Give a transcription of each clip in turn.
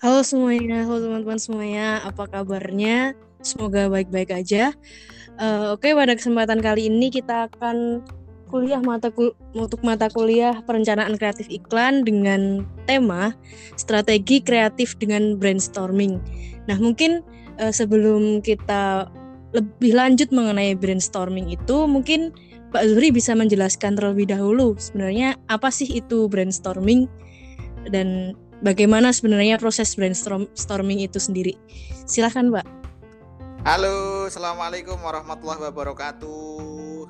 Halo semuanya, halo teman-teman semuanya, apa kabarnya? Semoga baik-baik aja. Uh, Oke, okay, pada kesempatan kali ini kita akan kuliah mata kul untuk mata kuliah perencanaan kreatif iklan dengan tema strategi kreatif dengan brainstorming. Nah, mungkin uh, sebelum kita lebih lanjut mengenai brainstorming itu, mungkin Pak Zuri bisa menjelaskan terlebih dahulu sebenarnya apa sih itu brainstorming dan bagaimana sebenarnya proses brainstorming itu sendiri. Silahkan, Mbak. Halo, Assalamualaikum warahmatullahi wabarakatuh.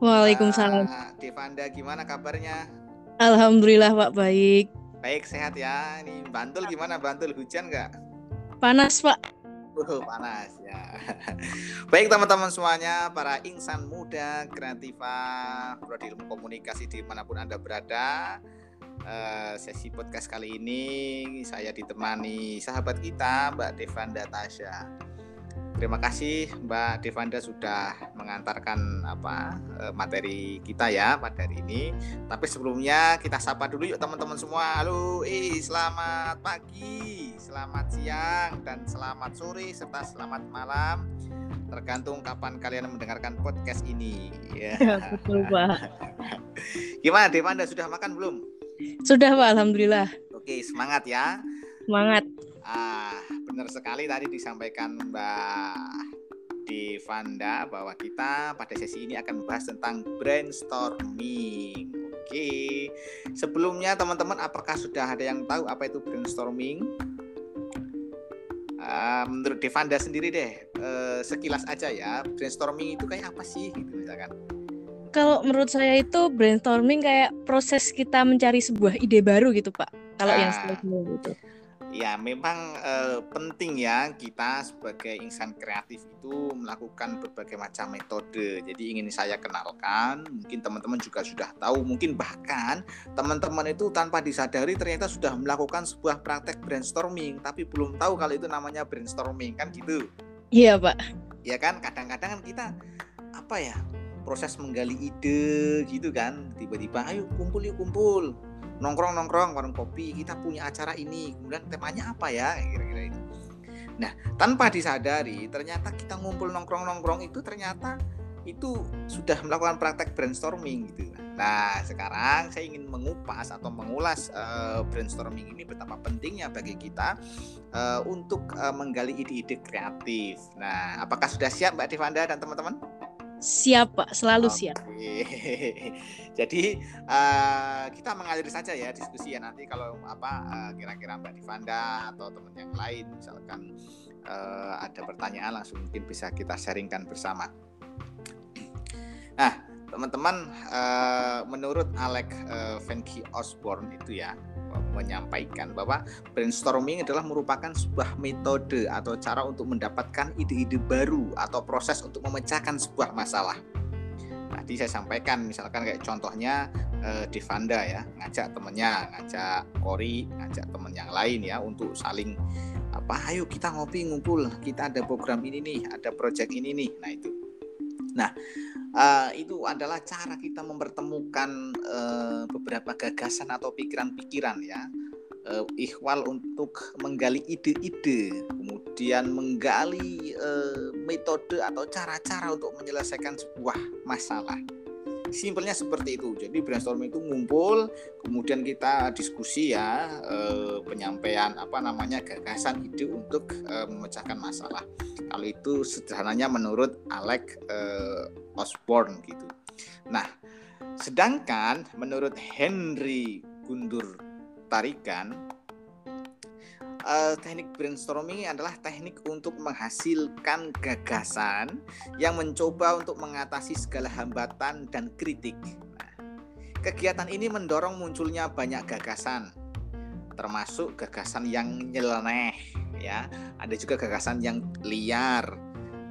Waalaikumsalam. Nah, Devanda, gimana kabarnya? Alhamdulillah, Pak, baik. Baik, sehat ya. Ini Bantul gimana? Bantul hujan nggak? Panas, Pak. Uh, panas ya. Baik teman-teman semuanya, para insan muda, kreativa, prodi ilmu komunikasi di mana pun anda berada, uh, sesi podcast kali ini saya ditemani sahabat kita Mbak Devanda Tasya. Terima kasih Mbak Devanda sudah mengantarkan apa uh, materi kita ya pada hari ini. Tapi sebelumnya kita sapa dulu yuk teman-teman semua. Halo, eh selamat pagi, selamat siang dan selamat sore serta selamat malam tergantung kapan kalian mendengarkan podcast ini. Ya, betul Pak. Gimana Devanda sudah makan belum? Sudah Pak, Alhamdulillah. Oke, semangat ya. Semangat. Ah, benar sekali tadi disampaikan Mbak Devanda bahwa kita pada sesi ini akan membahas tentang brainstorming. Oke, sebelumnya teman-teman apakah sudah ada yang tahu apa itu brainstorming? Uh, menurut Devanda sendiri deh, uh, sekilas aja ya, brainstorming itu kayak apa sih gitu misalkan? Kalau menurut saya itu brainstorming kayak proses kita mencari sebuah ide baru gitu pak. Kalau yang sebelumnya itu. Ya memang eh, penting ya kita sebagai insan kreatif itu melakukan berbagai macam metode. Jadi ingin saya kenalkan mungkin teman-teman juga sudah tahu mungkin bahkan teman-teman itu tanpa disadari ternyata sudah melakukan sebuah praktek brainstorming tapi belum tahu kalau itu namanya brainstorming kan gitu? Iya pak. Ya kan kadang-kadang kan kita apa ya proses menggali ide gitu kan. Tiba-tiba ayo kumpul yuk kumpul. Nongkrong nongkrong warung kopi. Kita punya acara ini. Kemudian temanya apa ya? Kira-kira itu. Nah tanpa disadari ternyata kita ngumpul nongkrong nongkrong itu ternyata itu sudah melakukan praktek brainstorming gitu. Nah sekarang saya ingin mengupas atau mengulas uh, brainstorming ini betapa pentingnya bagi kita uh, untuk uh, menggali ide-ide kreatif. Nah apakah sudah siap Mbak Divanda dan teman-teman Siap Pak, selalu okay. siap. Jadi uh, kita mengalir saja ya diskusi ya nanti kalau apa uh, kira-kira Mbak Divanda atau teman yang lain misalkan uh, ada pertanyaan langsung mungkin bisa kita sharingkan bersama. Nah, teman-teman uh, menurut Alex uh, Venki Osborne itu ya menyampaikan bahwa brainstorming adalah merupakan sebuah metode atau cara untuk mendapatkan ide-ide baru atau proses untuk memecahkan sebuah masalah. Tadi saya sampaikan misalkan kayak contohnya eh, Devanda ya ngajak temennya, ngajak Kori, ngajak temen yang lain ya untuk saling apa ayo kita ngopi ngumpul kita ada program ini nih ada project ini nih nah itu nah uh, itu adalah cara kita mempertemukan uh, beberapa gagasan atau pikiran-pikiran ya. Uh, ikhwal untuk menggali ide-ide kemudian menggali uh, metode atau cara-cara untuk menyelesaikan sebuah masalah simpelnya seperti itu. Jadi brainstorming itu ngumpul kemudian kita diskusi ya eh, penyampaian apa namanya gagasan ide untuk eh, memecahkan masalah. Kalau itu sederhananya menurut Alex eh, Osborne gitu. Nah sedangkan menurut Henry Gundur Tarikan uh, teknik brainstorming adalah teknik untuk menghasilkan gagasan yang mencoba untuk mengatasi segala hambatan dan kritik. Nah, kegiatan ini mendorong munculnya banyak gagasan, termasuk gagasan yang nyeleneh, ya. Ada juga gagasan yang liar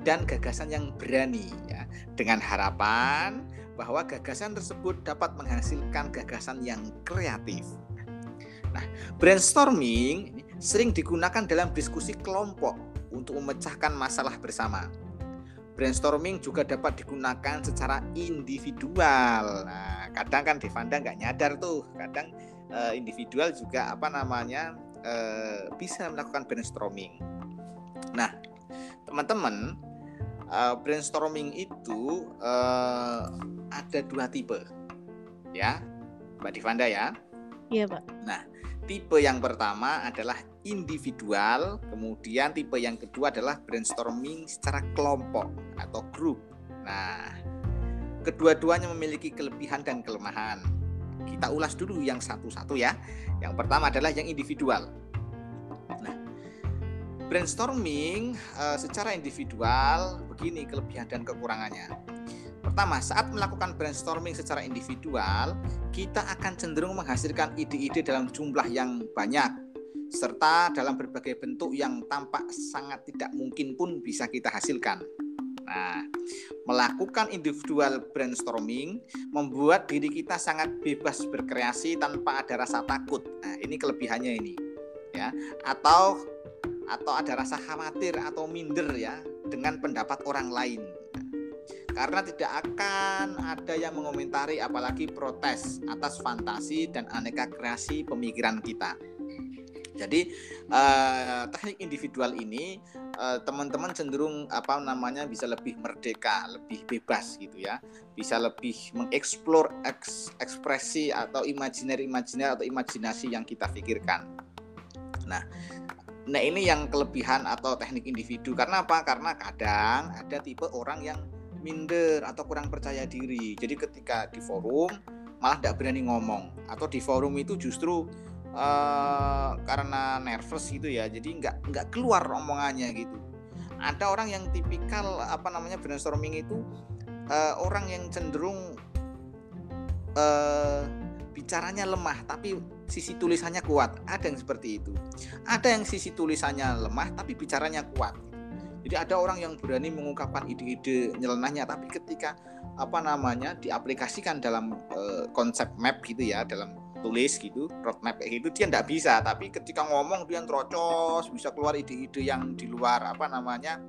dan gagasan yang berani, ya. Dengan harapan bahwa gagasan tersebut dapat menghasilkan gagasan yang kreatif. Nah, brainstorming sering digunakan dalam diskusi kelompok untuk memecahkan masalah bersama. Brainstorming juga dapat digunakan secara individual. Nah, kadang kan Devanda nggak nyadar tuh, kadang uh, individual juga apa namanya uh, bisa melakukan brainstorming. Nah, teman-teman, uh, brainstorming itu ada dua tipe, ya, Mbak Divanda ya. Iya Pak. Nah, tipe yang pertama adalah individual, kemudian tipe yang kedua adalah brainstorming secara kelompok atau grup. Nah, kedua-duanya memiliki kelebihan dan kelemahan. Kita ulas dulu yang satu-satu ya. Yang pertama adalah yang individual. Nah, brainstorming uh, secara individual begini kelebihan dan kekurangannya. Pertama, saat melakukan brainstorming secara individual, kita akan cenderung menghasilkan ide-ide dalam jumlah yang banyak serta dalam berbagai bentuk yang tampak sangat tidak mungkin pun bisa kita hasilkan. Nah, melakukan individual brainstorming membuat diri kita sangat bebas berkreasi tanpa ada rasa takut. Nah, ini kelebihannya ini. Ya, atau atau ada rasa khawatir atau minder ya dengan pendapat orang lain. Karena tidak akan ada yang mengomentari apalagi protes atas fantasi dan aneka kreasi pemikiran kita. Jadi uh, teknik individual ini eh, teman-teman cenderung apa namanya bisa lebih merdeka, lebih bebas gitu ya, bisa lebih mengeksplor eks, ekspresi atau imajiner-imajiner atau imajinasi yang kita pikirkan. Nah, nah ini yang kelebihan atau teknik individu karena apa? Karena kadang ada tipe orang yang minder atau kurang percaya diri. Jadi ketika di forum malah tidak berani ngomong. Atau di forum itu justru uh, karena nervous gitu ya jadi nggak nggak keluar omongannya gitu. Ada orang yang tipikal apa namanya brainstorming itu uh, orang yang cenderung uh, bicaranya lemah tapi sisi tulisannya kuat. Ada yang seperti itu. Ada yang sisi tulisannya lemah tapi bicaranya kuat jadi ada orang yang berani mengungkapkan ide-ide nyelenahnya tapi ketika apa namanya diaplikasikan dalam uh, konsep map gitu ya dalam tulis gitu roadmap kayak gitu dia tidak bisa. Tapi ketika ngomong dia terocos bisa keluar ide-ide yang di luar apa namanya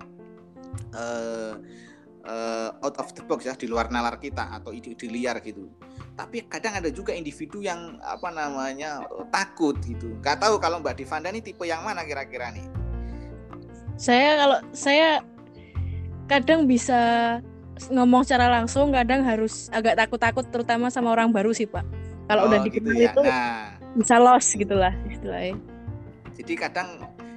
uh, uh, out of the box ya di luar nalar kita atau ide-ide liar gitu. Tapi kadang ada juga individu yang apa namanya takut gitu. Nggak tahu kalau Mbak Divanda ini tipe yang mana kira-kira nih saya kalau saya kadang bisa ngomong secara langsung kadang harus agak takut-takut terutama sama orang baru sih Pak. Kalau oh, udah dikenal gitu ya. itu nah, bisa los gitulah istilahnya. Jadi kadang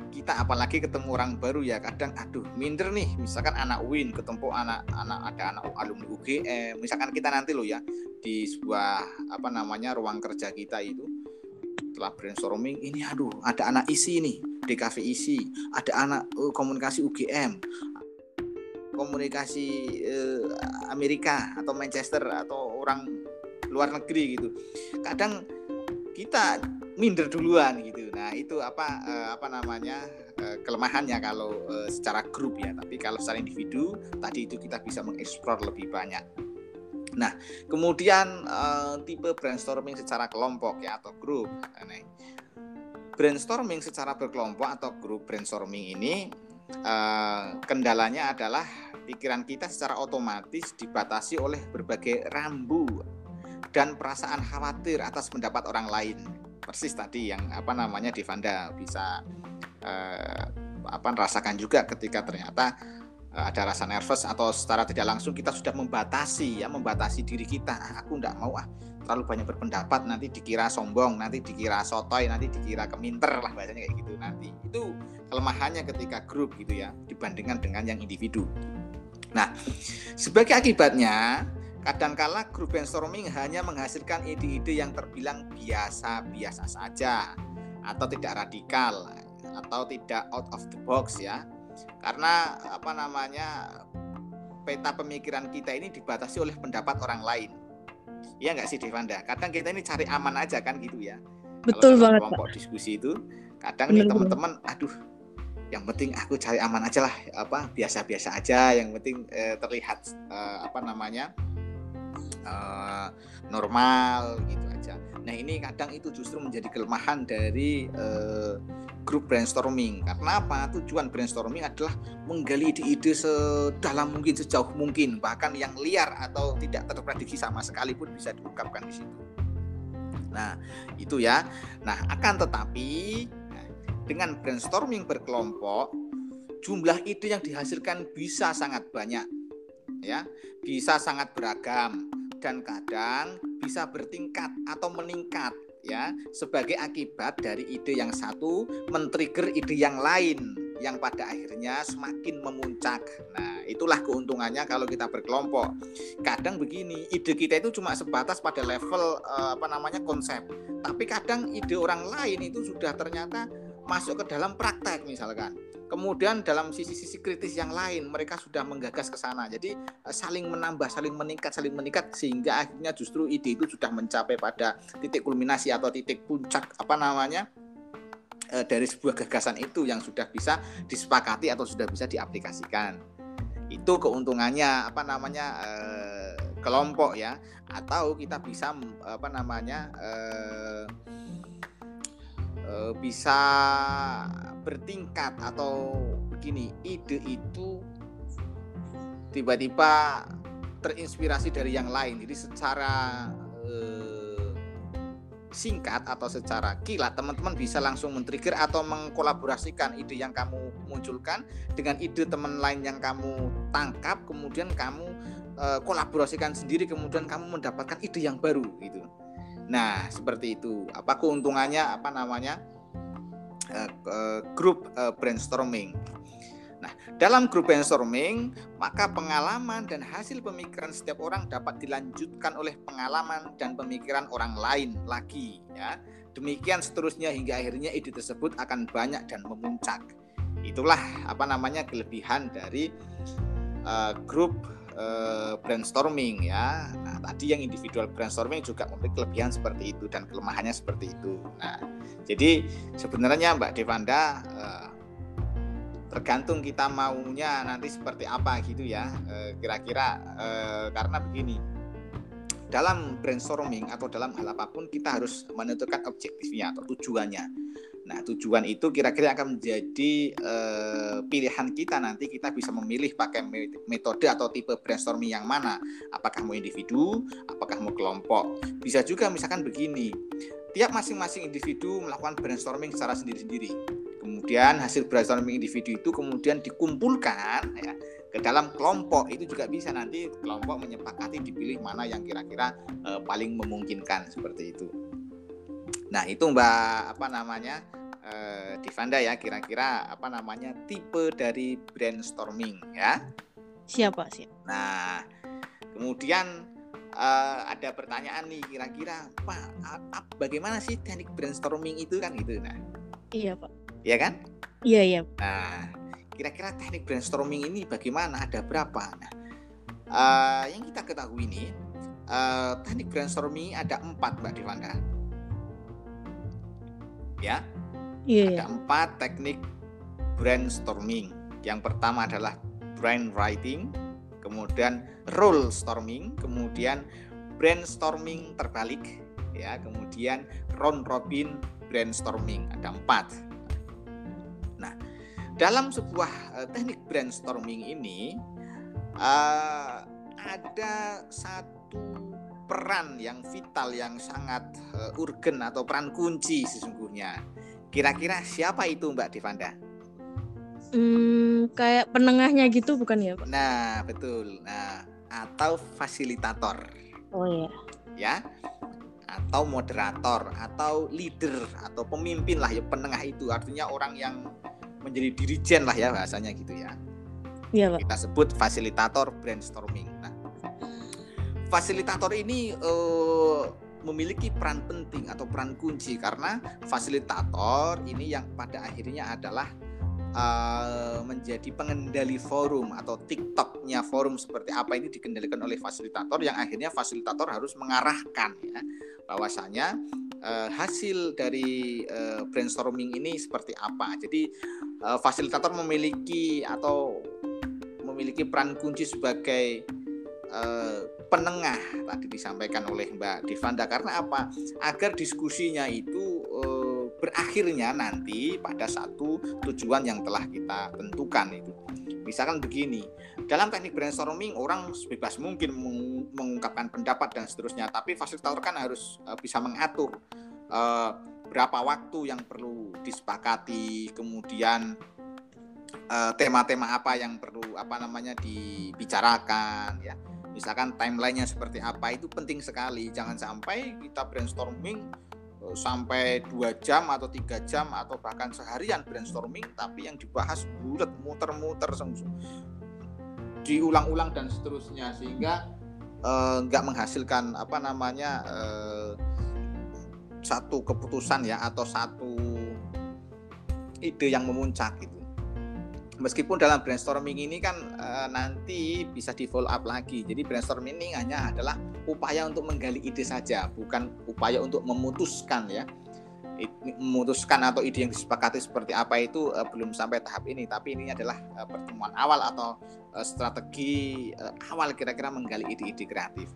kita apalagi ketemu orang baru ya kadang aduh minder nih. Misalkan anak Win ketemu anak anak ada anak alumni UGM misalkan kita nanti loh ya di sebuah apa namanya ruang kerja kita itu setelah brainstorming ini aduh ada anak isi nih DKV isi ada anak uh, komunikasi UGM komunikasi uh, Amerika atau Manchester atau orang luar negeri gitu. Kadang kita minder duluan gitu. Nah itu apa uh, apa namanya kelemahannya kalau secara grup ya. Tapi kalau secara individu tadi itu kita bisa mengeksplor lebih banyak nah kemudian uh, tipe brainstorming secara kelompok ya atau grup nah, brainstorming secara berkelompok atau grup brainstorming ini uh, kendalanya adalah pikiran kita secara otomatis dibatasi oleh berbagai rambu dan perasaan khawatir atas pendapat orang lain. Persis tadi yang apa namanya Divanda bisa eh, apa rasakan juga ketika ternyata ada rasa nervous atau secara tidak langsung kita sudah membatasi ya membatasi diri kita. Ah, aku tidak mau ah terlalu banyak berpendapat nanti dikira sombong, nanti dikira sotoy, nanti dikira keminter lah bahasanya kayak gitu nanti. Itu kelemahannya ketika grup gitu ya dibandingkan dengan yang individu. Nah, sebagai akibatnya Kadangkala grup brainstorming hanya menghasilkan ide-ide yang terbilang biasa-biasa saja atau tidak radikal atau tidak out of the box ya. Karena apa namanya peta pemikiran kita ini dibatasi oleh pendapat orang lain. Iya nggak sih Devanda? Kadang kita ini cari aman aja kan gitu ya. Betul Kalau banget. Kelompok diskusi itu kadang Bener nih teman-teman, aduh yang penting aku cari aman aja lah apa biasa-biasa aja yang penting eh, terlihat eh, apa namanya uh, normal gitu aja. Nah ini kadang itu justru menjadi kelemahan dari uh, grup brainstorming. Karena apa? Tujuan brainstorming adalah menggali ide-ide sedalam mungkin, sejauh mungkin, bahkan yang liar atau tidak terprediksi sama sekali pun bisa diungkapkan di situ. Nah itu ya. Nah akan tetapi dengan brainstorming berkelompok, jumlah ide yang dihasilkan bisa sangat banyak. Ya, bisa sangat beragam dan kadang bisa bertingkat atau meningkat ya sebagai akibat dari ide yang satu men-trigger ide yang lain yang pada akhirnya semakin memuncak. Nah, itulah keuntungannya kalau kita berkelompok. Kadang begini, ide kita itu cuma sebatas pada level eh, apa namanya konsep. Tapi kadang ide orang lain itu sudah ternyata masuk ke dalam praktek misalkan. Kemudian dalam sisi-sisi kritis yang lain mereka sudah menggagas ke sana. Jadi eh, saling menambah, saling meningkat, saling meningkat sehingga akhirnya justru ide itu sudah mencapai pada titik kulminasi atau titik puncak apa namanya e, dari sebuah gagasan itu yang sudah bisa disepakati atau sudah bisa diaplikasikan. Itu keuntungannya apa namanya e, kelompok ya atau kita bisa apa namanya e, e, bisa bertingkat atau begini ide itu tiba-tiba terinspirasi dari yang lain jadi secara singkat atau secara kilat teman-teman bisa langsung men-trigger atau mengkolaborasikan ide yang kamu munculkan dengan ide teman lain yang kamu tangkap kemudian kamu e, kolaborasikan sendiri kemudian kamu mendapatkan ide yang baru gitu. Nah, seperti itu. Apa keuntungannya apa namanya? E, e, grup e, brainstorming. Nah, dalam grup brainstorming, maka pengalaman dan hasil pemikiran setiap orang dapat dilanjutkan oleh pengalaman dan pemikiran orang lain lagi, ya. Demikian seterusnya hingga akhirnya ide tersebut akan banyak dan memuncak. Itulah apa namanya kelebihan dari uh, grup uh, brainstorming ya. Nah, tadi yang individual brainstorming juga memiliki kelebihan seperti itu dan kelemahannya seperti itu. Nah, jadi sebenarnya Mbak Devanda uh, tergantung kita maunya nanti seperti apa gitu ya eh, kira-kira karena begini dalam brainstorming atau dalam hal apa pun kita harus menentukan objektifnya atau tujuannya nah tujuan itu kira-kira akan menjadi e, pilihan kita nanti kita bisa memilih pakai metode atau tipe brainstorming yang mana. Apakah mau individu apakah mau kelompok. Bisa juga misalkan begini tiap masing-masing individu melakukan brainstorming secara sendiri-sendiri. Kemudian hasil brainstorming individu itu kemudian dikumpulkan ya ke dalam kelompok. Itu juga bisa nanti kelompok menyepakati dipilih mana yang kira-kira e, paling memungkinkan seperti itu. Nah itu Mbak apa namanya e, Divanda ya kira-kira apa namanya tipe dari brainstorming ya. Siapa sih? Nah kemudian uh, ada pertanyaan nih kira-kira Pak bagaimana sih teknik brainstorming itu kan gitu nah iya Pak ya kan? Iya iya. Nah, kira-kira teknik brainstorming ini bagaimana? Ada berapa? Nah, uh, yang kita ketahui ini uh, teknik brainstorming ada empat mbak Devanda. Ya? Iya. Ada empat teknik brainstorming. Yang pertama adalah brainwriting, kemudian role storming, kemudian brainstorming terbalik, ya, kemudian round robin brainstorming. Ada empat. Dalam sebuah uh, teknik brainstorming ini uh, ada satu peran yang vital yang sangat uh, urgen atau peran kunci sesungguhnya. Kira-kira siapa itu Mbak Devanda? Hmm, kayak penengahnya gitu bukan ya, Pak? Nah, betul. Nah, atau fasilitator. Oh iya. Ya. Atau moderator atau leader atau pemimpin lah ya penengah itu artinya orang yang menjadi dirijen lah ya bahasanya gitu ya. Iya, Pak. Kita sebut fasilitator brainstorming. Nah, fasilitator ini uh, memiliki peran penting atau peran kunci karena fasilitator ini yang pada akhirnya adalah uh, menjadi pengendali forum atau TikToknya forum seperti apa ini dikendalikan oleh fasilitator yang akhirnya fasilitator harus mengarahkan ya bahwasanya uh, hasil dari uh, brainstorming ini seperti apa. Jadi uh, fasilitator memiliki atau memiliki peran kunci sebagai penengah tadi disampaikan oleh Mbak Divanda karena apa? Agar diskusinya itu uh, berakhirnya nanti pada satu tujuan yang telah kita tentukan itu. Misalkan begini, dalam teknik brainstorming orang bebas mungkin mengungkapkan pendapat dan seterusnya, tapi fasilitator kan harus uh, bisa mengatur uh, berapa waktu yang perlu disepakati, kemudian tema-tema apa yang perlu apa namanya dibicarakan ya. Misalkan timelinenya seperti apa itu penting sekali. Jangan sampai kita brainstorming uh, sampai dua jam atau tiga jam atau bahkan seharian brainstorming tapi yang dibahas bulat muter-muter diulang-ulang dan seterusnya sehingga nggak uh, menghasilkan apa namanya uh, satu keputusan ya atau satu ide yang memuncak gitu. Meskipun dalam brainstorming ini kan e, nanti bisa di follow up lagi. Jadi brainstorming ini hanya adalah upaya untuk menggali ide saja, bukan upaya untuk memutuskan ya. Memutuskan atau ide yang disepakati seperti apa itu e, belum sampai tahap ini, tapi ini adalah e, pertemuan awal atau e, strategi e, awal kira-kira menggali ide-ide kreatif.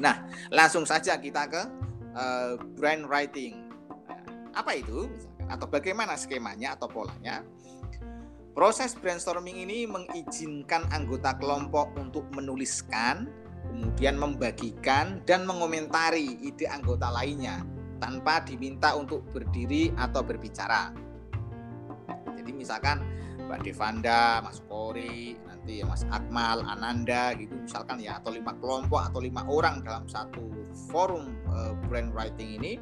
Nah, langsung saja kita ke uh, brand writing. Nah, apa itu? Atau bagaimana skemanya atau polanya? Proses brainstorming ini mengizinkan anggota kelompok untuk menuliskan, kemudian membagikan dan mengomentari ide anggota lainnya tanpa diminta untuk berdiri atau berbicara. Jadi misalkan Mbak Devanda, Mas Kori, nanti Mas Akmal, Ananda gitu misalkan ya atau lima kelompok atau lima orang dalam satu forum uh, brand writing ini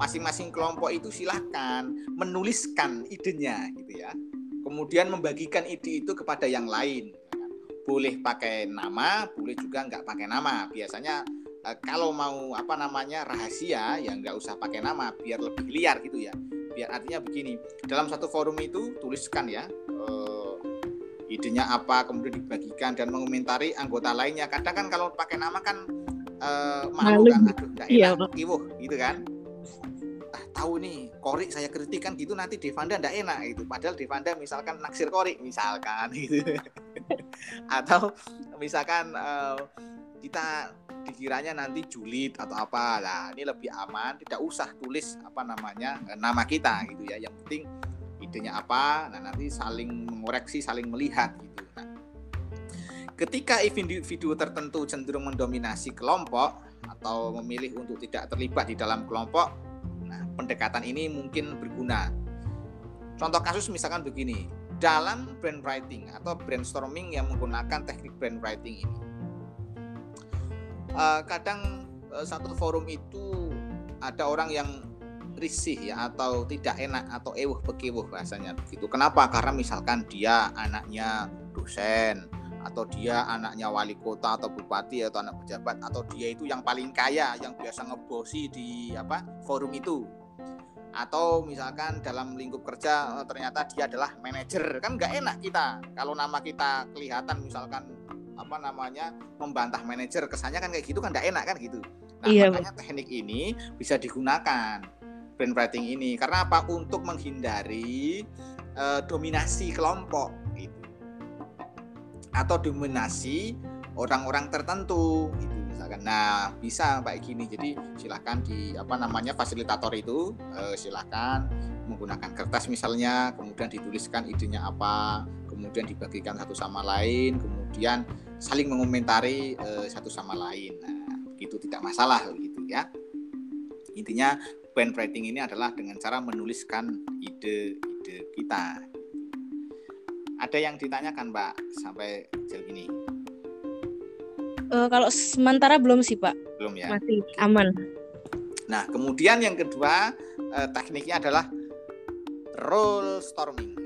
masing-masing kelompok itu silahkan menuliskan idenya gitu ya kemudian membagikan ide itu kepada yang lain. Boleh pakai nama boleh juga nggak pakai nama. Biasanya uh, kalau mau apa namanya rahasia ya nggak usah pakai nama biar lebih liar gitu ya. Biar artinya begini dalam satu forum itu tuliskan ya uh, idenya apa kemudian dibagikan dan mengomentari anggota lainnya. Kadang kan kalau pakai nama kan uh, malu kan aduh enggak iya, enak iya, iwuh gitu kan ah, tahu nih Kori saya kritik kan gitu nanti Devanda enggak enak itu padahal Devanda misalkan naksir Kori misalkan gitu. Atau misalkan uh, kita dikiranya nanti julid atau apa lah ini lebih aman tidak usah tulis apa namanya eh, nama kita gitu ya. Yang penting idenya apa nah nanti saling mengoreksi saling melihat gitu. Ketika individu tertentu cenderung mendominasi kelompok atau memilih untuk tidak terlibat di dalam kelompok, nah, pendekatan ini mungkin berguna. Contoh kasus misalkan begini, dalam brand writing atau brainstorming yang menggunakan teknik brand writing ini, uh, kadang uh, satu forum itu ada orang yang risih ya atau tidak enak atau ewuh pekewuh bahasanya begitu. Kenapa? Karena misalkan dia anaknya dosen atau dia anaknya wali kota atau bupati atau anak pejabat atau dia itu yang paling kaya yang biasa ngebosi di apa forum itu. Atau misalkan dalam lingkup kerja eh, ternyata dia adalah manajer. Kan nggak enak kita. Kalau nama kita kelihatan misalkan apa namanya membantah manajer kesannya kan kayak gitu kan nggak enak kan gitu. Nah iya, makanya teknik ini bisa digunakan brand writing ini. Karena apa? Untuk menghindari uh, dominasi kelompok atau dominasi orang-orang tertentu itu misalkan. Nah bisa kayak gini. Jadi silahkan di apa namanya fasilitator itu eh, silahkan menggunakan kertas misalnya kemudian dituliskan idenya apa kemudian dibagikan satu sama lain kemudian saling mengomentari eh, satu sama lain. Nah itu tidak masalah gitu ya. Intinya brand writing ini adalah dengan cara menuliskan ide-ide kita ada yang ditanyakan Mbak sampai sejauh ini? Uh, kalau sementara belum sih Pak. Belum ya. Masih aman. Nah kemudian yang kedua uh, tekniknya adalah role storming.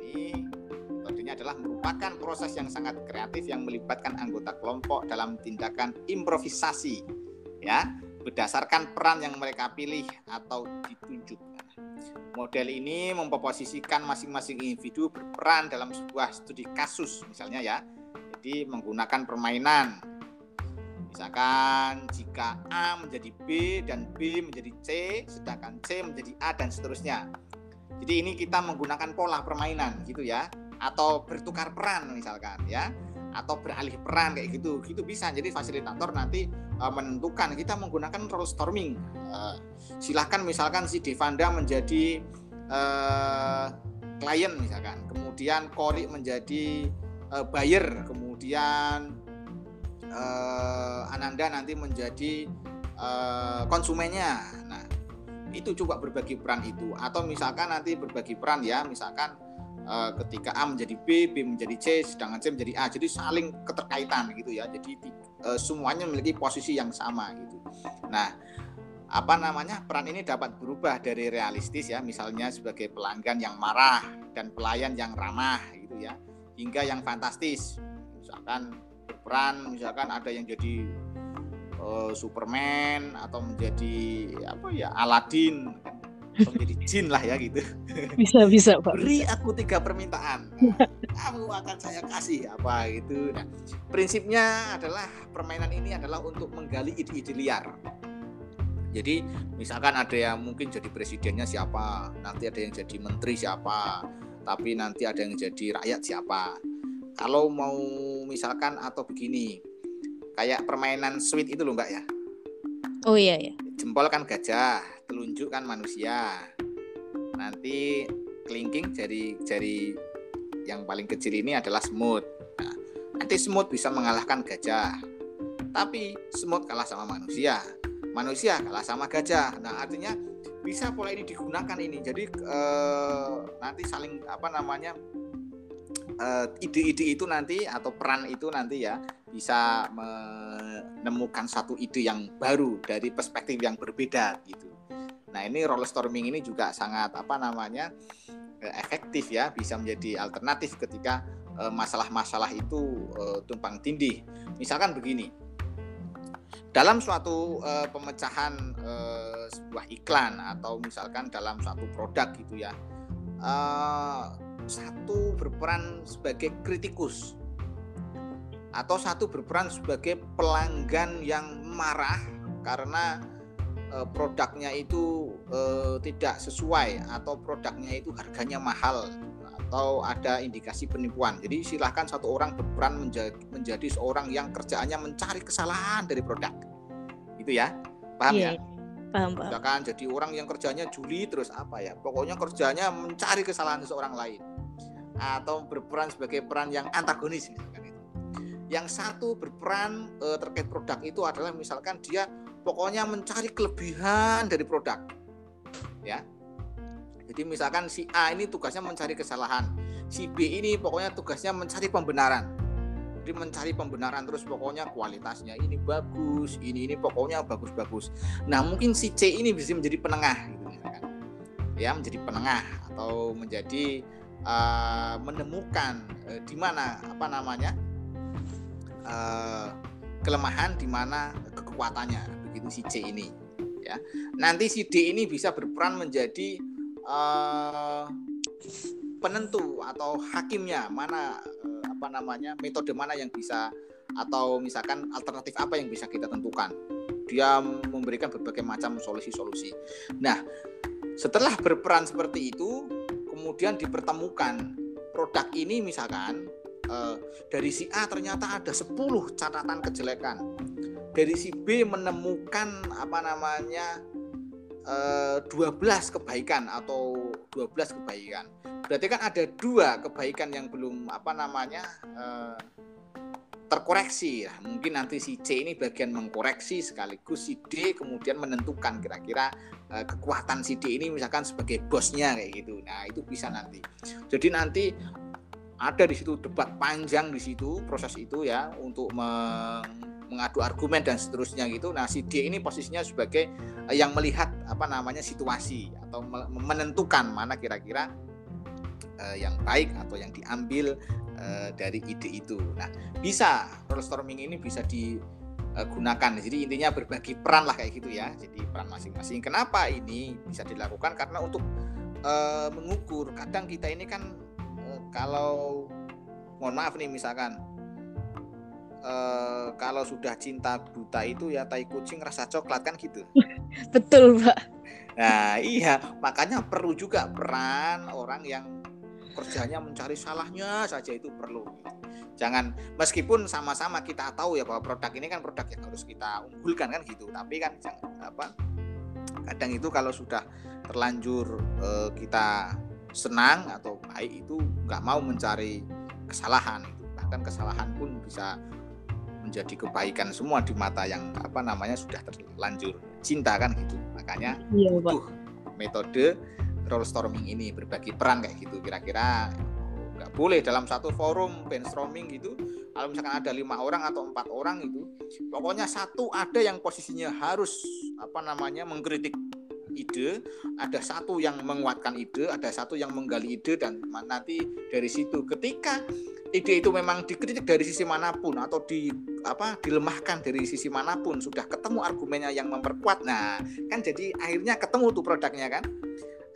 Ini metodenya adalah merupakan proses yang sangat kreatif yang melibatkan anggota kelompok dalam tindakan improvisasi, ya berdasarkan peran yang mereka pilih atau ditunjuk. Model ini memposisikan masing-masing individu berperan dalam sebuah studi kasus, misalnya ya. Jadi menggunakan permainan. Misalkan jika A menjadi B dan B menjadi C, sedangkan C menjadi A dan seterusnya. Jadi ini kita menggunakan pola permainan gitu ya, atau bertukar peran misalkan ya atau beralih peran kayak gitu gitu bisa. Jadi fasilitator nanti uh, menentukan kita menggunakan role storming. Uh, silahkan misalkan si Devanda menjadi uh, klien misalkan kemudian Kori menjadi uh, buyer kemudian uh, Ananda nanti menjadi uh, konsumennya. Nah itu coba berbagi peran itu. Atau misalkan nanti berbagi peran ya misalkan uh, ketika A menjadi B, B menjadi C, sedangkan C menjadi A. Jadi saling keterkaitan gitu ya. Jadi uh, semuanya memiliki posisi yang sama gitu. Nah, apa namanya peran ini dapat berubah dari realistis ya, misalnya sebagai pelanggan yang marah dan pelayan yang ramah gitu ya, hingga yang fantastis. Misalkan berperan, misalkan ada yang jadi uh, Superman atau menjadi apa ya Aladin menjadi jin lah ya gitu. Bisa bisa Pak. Beri aku tiga permintaan, nah, kamu akan saya kasih apa gitu. Nah, prinsipnya adalah permainan ini adalah untuk menggali ide-ide liar. Jadi misalkan ada yang mungkin jadi presidennya siapa, nanti ada yang jadi menteri siapa, tapi nanti ada yang jadi rakyat siapa. Kalau mau misalkan atau begini, kayak permainan sweet itu loh mbak ya. Oh iya ya. Jempol kan gajah, telunjuk kan manusia. Nanti kelingking jari jari yang paling kecil ini adalah semut. Nah, nanti semut bisa mengalahkan gajah. Tapi semut kalah sama manusia. Manusia kalah sama gajah. Nah, artinya bisa pola ini digunakan ini. Jadi eh, nanti saling apa namanya eh, ide-ide itu nanti atau peran itu nanti ya bisa menemukan satu ide yang baru dari perspektif yang berbeda gitu. Nah ini roller storming ini juga sangat apa namanya eh, efektif ya, bisa menjadi alternatif ketika eh, masalah-masalah itu eh, tumpang tindih. Misalkan begini, dalam suatu pemecahan sebuah iklan atau misalkan dalam suatu produk gitu ya satu berperan sebagai kritikus atau satu berperan sebagai pelanggan yang marah karena uh, produknya itu uh, tidak sesuai atau produknya itu harganya mahal atau ada indikasi penipuan. Jadi silahkan satu orang berperan menjadi, menjadi seorang yang kerjaannya mencari kesalahan dari produk. Itu ya, paham yeah. ya? Paham, paham. Misalkan jadi orang yang kerjanya juli terus apa ya? Pokoknya kerjanya mencari kesalahan seseorang lain atau berperan sebagai peran yang antagonis misalkan itu. Yang satu berperan e, terkait produk itu adalah misalkan dia pokoknya mencari kelebihan dari produk. Ya. Jadi misalkan si A ini tugasnya mencari kesalahan si B ini pokoknya tugasnya mencari pembenaran. Jadi mencari pembenaran terus pokoknya kualitasnya ini bagus ini ini pokoknya bagus-bagus. Nah mungkin si C ini bisa menjadi penengah gitu misalkan ya menjadi penengah atau menjadi uh, menemukan uh, di mana apa namanya uh, kelemahan di mana kekuatannya begitu si C ini ya. Nanti si D ini bisa berperan menjadi uh, penentu atau hakimnya mana uh, apa namanya metode mana yang bisa atau misalkan alternatif apa yang bisa kita tentukan. Dia memberikan berbagai macam solusi-solusi. Nah setelah berperan seperti itu kemudian dipertemukan produk ini misalkan uh, dari si A ternyata ada 10 catatan kejelekan dari si B menemukan apa namanya eh, 12 kebaikan atau 12 kebaikan. Berarti kan ada dua kebaikan yang belum apa namanya eh, terkoreksi. Nah, mungkin nanti si C ini bagian mengkoreksi sekaligus si D kemudian menentukan kira-kira eh, kekuatan si D ini misalkan sebagai bosnya kayak gitu. Nah, itu bisa nanti. Jadi nanti ada di situ debat panjang di situ proses itu ya untuk meng mengadu argumen dan seterusnya gitu. Nah, si D ini posisinya sebagai uh, yang melihat apa namanya situasi atau menentukan mana kira-kira uh, yang baik atau yang diambil uh, dari ide itu. Nah, bisa storming ini bisa digunakan. Jadi intinya berbagi peran lah kayak gitu ya. Jadi peran masing-masing. Kenapa ini bisa dilakukan? Karena untuk uh, mengukur. Kadang kita ini kan kalau mohon maaf nih misalkan uh, kalau sudah cinta buta itu ya tai kucing rasa coklat kan gitu. Betul, Pak. Nah, iya, makanya perlu juga peran orang yang kerjanya mencari salahnya saja itu perlu. Jangan meskipun sama-sama kita tahu ya bahwa produk ini kan produk yang harus kita unggulkan kan gitu, tapi kan jangan apa kadang itu kalau sudah terlanjur uh, kita senang atau baik itu nggak mau mencari kesalahan itu bahkan kesalahan pun bisa menjadi kebaikan semua di mata yang apa namanya sudah terlanjur cinta kan gitu. Makanya iya, butuh metode role storming ini berbagi peran kayak gitu. Kira-kira nggak boleh dalam satu forum brainstorming gitu kalau misalkan ada lima orang atau empat orang itu pokoknya satu ada yang posisinya harus apa namanya mengkritik ide, ada satu yang menguatkan ide, ada satu yang menggali ide dan nanti dari situ. Ketika ide itu memang dikritik dari sisi mana pun atau di apa dilemahkan dari sisi mana pun sudah ketemu argumennya yang memperkuat. Nah, kan jadi akhirnya ketemu tuh produknya kan?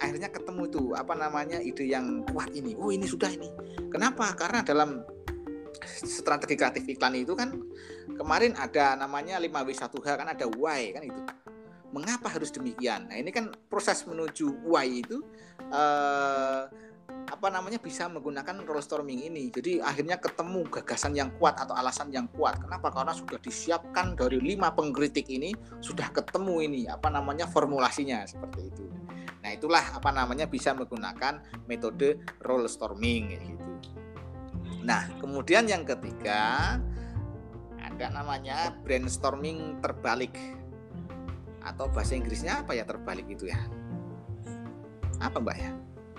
Akhirnya ketemu tuh apa namanya ide yang kuat ini. Oh, ini sudah ini. Kenapa? Karena dalam strategi kreatif iklan itu kan kemarin ada namanya 5W1H kan ada why kan itu. Mengapa harus demikian? Nah, ini kan proses menuju why itu eh, apa namanya bisa menggunakan role storming ini. Jadi akhirnya ketemu gagasan yang kuat atau alasan yang kuat. Kenapa? Karena sudah disiapkan dari lima pengkritik ini sudah ketemu ini apa namanya formulasinya seperti itu. Nah itulah apa namanya bisa menggunakan metode role storming gitu. Nah, kemudian yang ketiga ada namanya brainstorming terbalik. Atau bahasa Inggrisnya apa ya terbalik itu ya? Apa Mbak ya?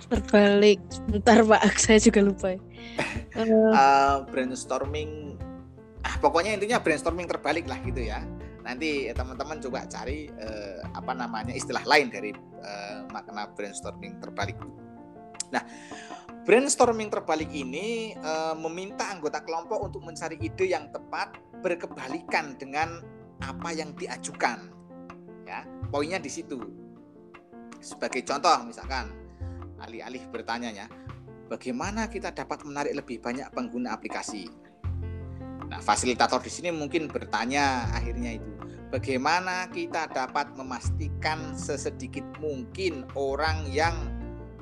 Terbalik. Bentar Pak, saya juga lupa. Uh, brainstorming ah pokoknya intinya brainstorming terbalik lah gitu ya. Nanti teman-teman coba cari uh, apa namanya istilah lain dari uh, makna brainstorming terbalik. Nah, Brainstorming terbalik ini meminta anggota kelompok untuk mencari ide yang tepat berkebalikan dengan apa yang diajukan. Ya, poinnya di situ. Sebagai contoh misalkan alih-alih bertanya ya, bagaimana kita dapat menarik lebih banyak pengguna aplikasi? Nah, fasilitator di sini mungkin bertanya akhirnya itu, bagaimana kita dapat memastikan sesedikit mungkin orang yang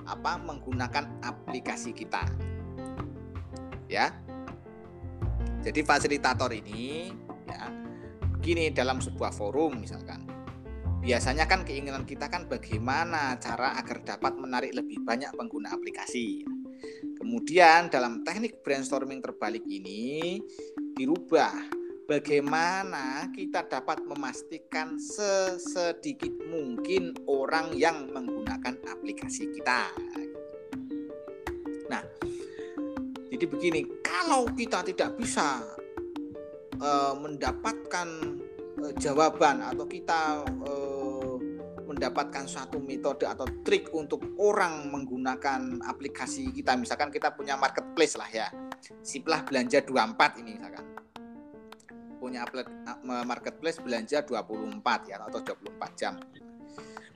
apa menggunakan aplikasi kita. Ya. Jadi fasilitator ini ya begini dalam sebuah forum misalkan. Biasanya kan keinginan kita kan bagaimana cara agar dapat menarik lebih banyak pengguna aplikasi. Kemudian dalam teknik brainstorming terbalik ini dirubah bagaimana kita dapat memastikan sesedikit mungkin orang yang menggunakan aplikasi kita. Nah, jadi begini, kalau kita tidak bisa uh, mendapatkan uh, jawaban atau kita uh, mendapatkan suatu metode atau trik untuk orang menggunakan aplikasi kita, misalkan kita punya marketplace lah ya, siplah belanja 24 ini misalkan punya marketplace belanja 24 ya atau 24 jam.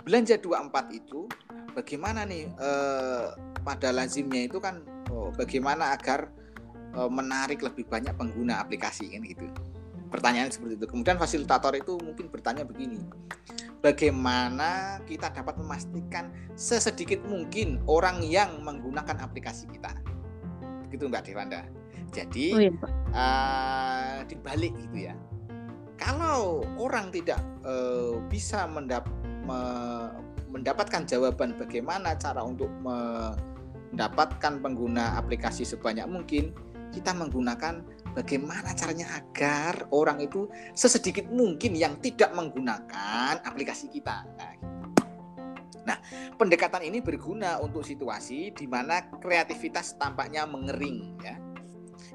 Belanja 24 itu bagaimana nih eh, pada lazimnya itu kan oh, bagaimana agar eh, menarik lebih banyak pengguna aplikasi kan gitu. Pertanyaan seperti itu. Kemudian fasilitator itu mungkin bertanya begini. Bagaimana kita dapat memastikan sesedikit mungkin orang yang menggunakan aplikasi kita? Begitu Mbak Dewanda. Jadi oh, iya, uh, dibalik gitu ya. Kalau orang tidak uh, bisa mendap me mendapatkan jawaban bagaimana cara untuk mendapatkan pengguna aplikasi sebanyak mungkin, kita menggunakan bagaimana caranya agar orang itu sesedikit mungkin yang tidak menggunakan aplikasi kita. Nah, gitu. nah pendekatan ini berguna untuk situasi di mana kreativitas tampaknya mengering ya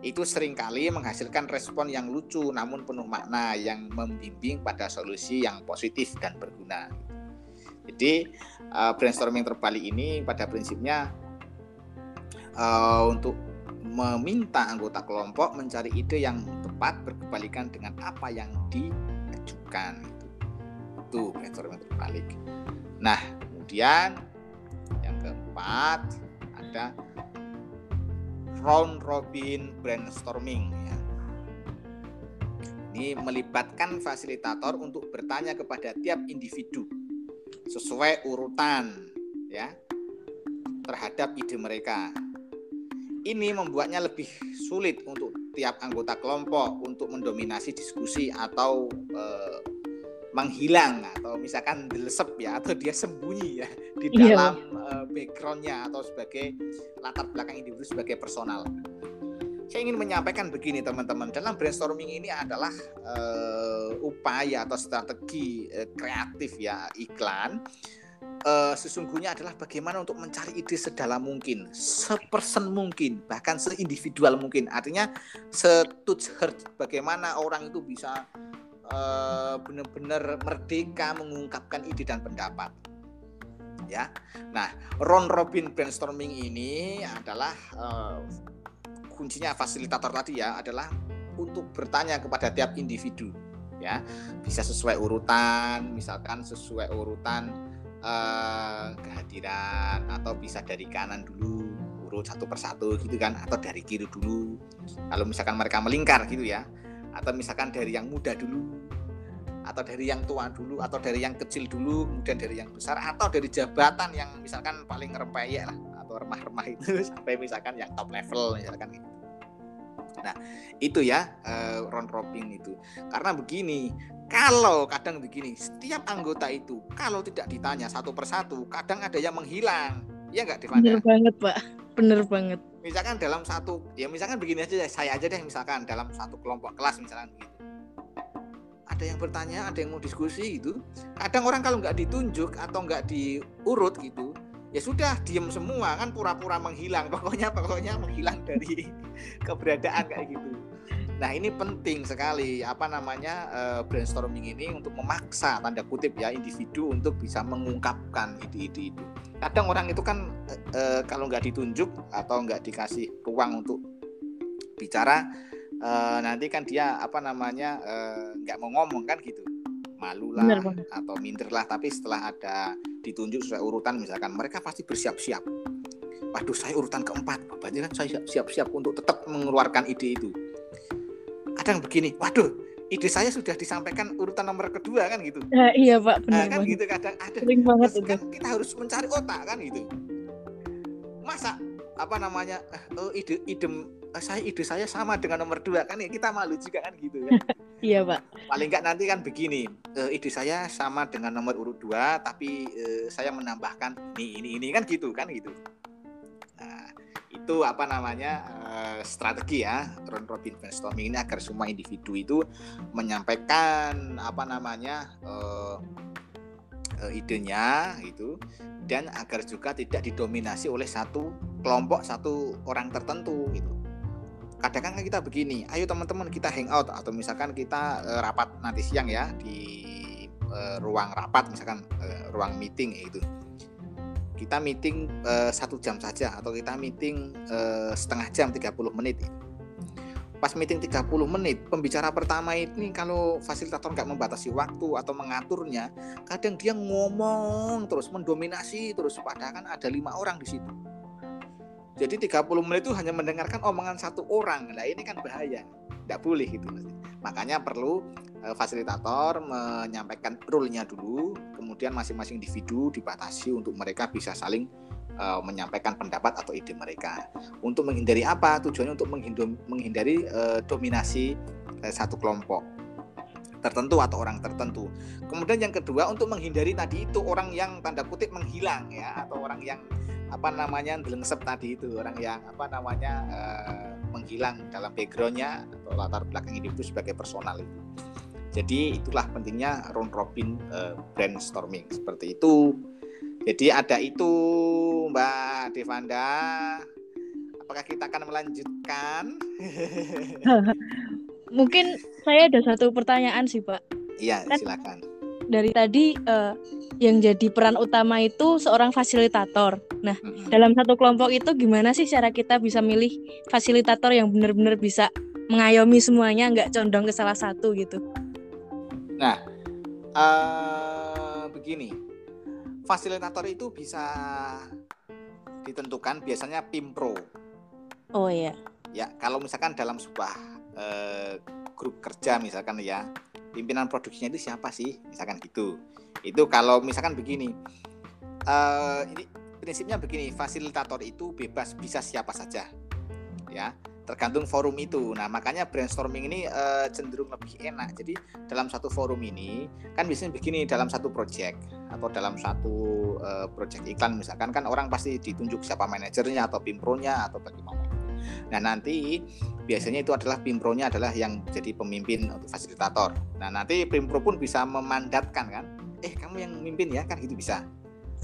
itu sering kali menghasilkan respon yang lucu namun penuh makna yang membimbing pada solusi yang positif dan berguna. Jadi uh, brainstorming terbalik ini pada prinsipnya uh, untuk meminta anggota kelompok mencari ide yang tepat berkebalikan dengan apa yang diajukan itu. Itu brainstorming terbalik. Nah, kemudian yang keempat ada round robin brainstorming ya. Ini melibatkan fasilitator untuk bertanya kepada tiap individu sesuai urutan ya terhadap ide mereka. Ini membuatnya lebih sulit untuk tiap anggota kelompok untuk mendominasi diskusi atau eh, menghilang atau misalkan dilesep ya atau dia sembunyi ya di iya. dalam yeah. uh, backgroundnya atau sebagai latar belakang individu sebagai personal. Saya ingin menyampaikan begini teman-teman dalam brainstorming ini adalah uh, upaya atau strategi uh, kreatif ya iklan uh, sesungguhnya adalah bagaimana untuk mencari ide sedalam mungkin, sepersen mungkin, bahkan seindividual mungkin. Artinya setuj bagaimana orang itu bisa uh, benar-benar merdeka mengungkapkan ide dan pendapat. Ya, nah round robin brainstorming ini adalah uh, kuncinya fasilitator tadi ya adalah untuk bertanya kepada tiap individu ya bisa sesuai urutan misalkan sesuai urutan uh, kehadiran atau bisa dari kanan dulu urut satu persatu gitu kan atau dari kiri dulu kalau misalkan mereka melingkar gitu ya atau misalkan dari yang muda dulu atau dari yang tua dulu atau dari yang kecil dulu kemudian dari yang besar atau dari jabatan yang misalkan paling rempeyek lah atau remah-remah itu sampai misalkan yang top level misalkan gitu. Nah, itu ya uh, round robin itu. Karena begini, kalau kadang begini, setiap anggota itu kalau tidak ditanya satu persatu, kadang ada yang menghilang. Ya enggak, Devanda? Bener banget, Pak. Bener banget. Misalkan dalam satu, ya misalkan begini aja, saya aja deh misalkan dalam satu kelompok kelas misalkan gitu. Ada yang bertanya, ada yang mau diskusi gitu. Kadang orang kalau nggak ditunjuk atau nggak diurut gitu, ya sudah diem semua kan pura-pura menghilang. Pokoknya pokoknya menghilang dari keberadaan kayak gitu. Nah ini penting sekali apa namanya uh, brainstorming ini untuk memaksa tanda kutip ya individu untuk bisa mengungkapkan ide-ide itu. Kadang orang itu kan uh, kalau nggak ditunjuk atau nggak dikasih ruang untuk bicara uh, nanti kan dia apa namanya nggak uh, mau ngomong kan gitu malu lah atau minder lah. Tapi setelah ada ditunjuk sesuai urutan misalkan mereka pasti bersiap-siap. Waduh saya urutan keempat. Berarti kan saya siap-siap untuk tetap mengeluarkan ide itu. Kadang begini waduh ide saya sudah disampaikan urutan nomor kedua kan gitu. Nah, iya pak benar nah, kan gitu kadang ada. Banget itu. kan kita harus mencari otak kan gitu. Masa apa namanya oh, ide ide eh, saya ide saya sama dengan nomor dua kan ya kita malu juga kan gitu kan iya pak. Paling enggak nanti kan begini ide saya sama dengan nomor urut dua tapi saya menambahkan ini ini ini kan gitu kan gitu. Itu apa namanya uh, strategi ya round robin brainstorming ini agar semua individu itu menyampaikan apa namanya uh, uh, idenya itu dan agar juga tidak didominasi oleh satu kelompok satu orang tertentu gitu. Kadang kan kita begini ayo teman-teman kita hangout atau misalkan kita uh, rapat nanti siang ya di uh, ruang rapat misalkan uh, ruang meeting itu kita meeting satu jam saja atau kita meeting setengah jam 30 menit pas meeting 30 menit pembicara pertama ini kalau fasilitator nggak membatasi waktu atau mengaturnya kadang dia ngomong terus mendominasi terus padahal kan ada lima orang di situ. Jadi 30 menit itu hanya mendengarkan omongan satu orang. Nah ini kan bahaya. Nggak boleh gitu makanya perlu Eh, fasilitator menyampaikan rule-nya dulu, kemudian masing-masing individu dibatasi untuk mereka bisa saling uh, menyampaikan pendapat atau ide mereka. Untuk menghindari apa? Tujuannya untuk menghindari uh, dominasi uh, satu kelompok tertentu atau orang tertentu. Kemudian yang kedua untuk menghindari tadi itu orang yang tanda kutip menghilang ya atau orang yang apa namanya delengsep tadi itu orang yang apa namanya uh, menghilang dalam backgroundnya atau latar belakang individu sebagai personal itu. Jadi itulah pentingnya round robin uh, brainstorming seperti itu. Jadi ada itu Mbak Devanda. Apakah kita akan melanjutkan? Mungkin saya ada satu pertanyaan sih Pak. Iya kan silakan. Dari tadi uh, yang jadi peran utama itu seorang fasilitator. Nah, hmm. dalam satu kelompok itu gimana sih cara kita bisa milih fasilitator yang benar-benar bisa mengayomi semuanya, nggak condong ke salah satu gitu? Nah, uh, begini, fasilitator itu bisa ditentukan biasanya pimpro. Oh iya. Ya, kalau misalkan dalam sebuah uh, grup kerja misalkan ya, pimpinan produksinya itu siapa sih? Misalkan gitu. Itu kalau misalkan begini, uh, ini prinsipnya begini, fasilitator itu bebas bisa siapa saja, ya tergantung forum itu. Nah, makanya brainstorming ini uh, cenderung lebih enak. Jadi dalam satu forum ini kan biasanya begini dalam satu project atau dalam satu uh, project iklan misalkan kan orang pasti ditunjuk siapa manajernya atau pimpronya atau bagaimana. Nah, nanti biasanya itu adalah pimpronya adalah yang jadi pemimpin atau fasilitator. Nah, nanti pimpro pun bisa memandatkan kan, eh kamu yang memimpin ya kan itu bisa.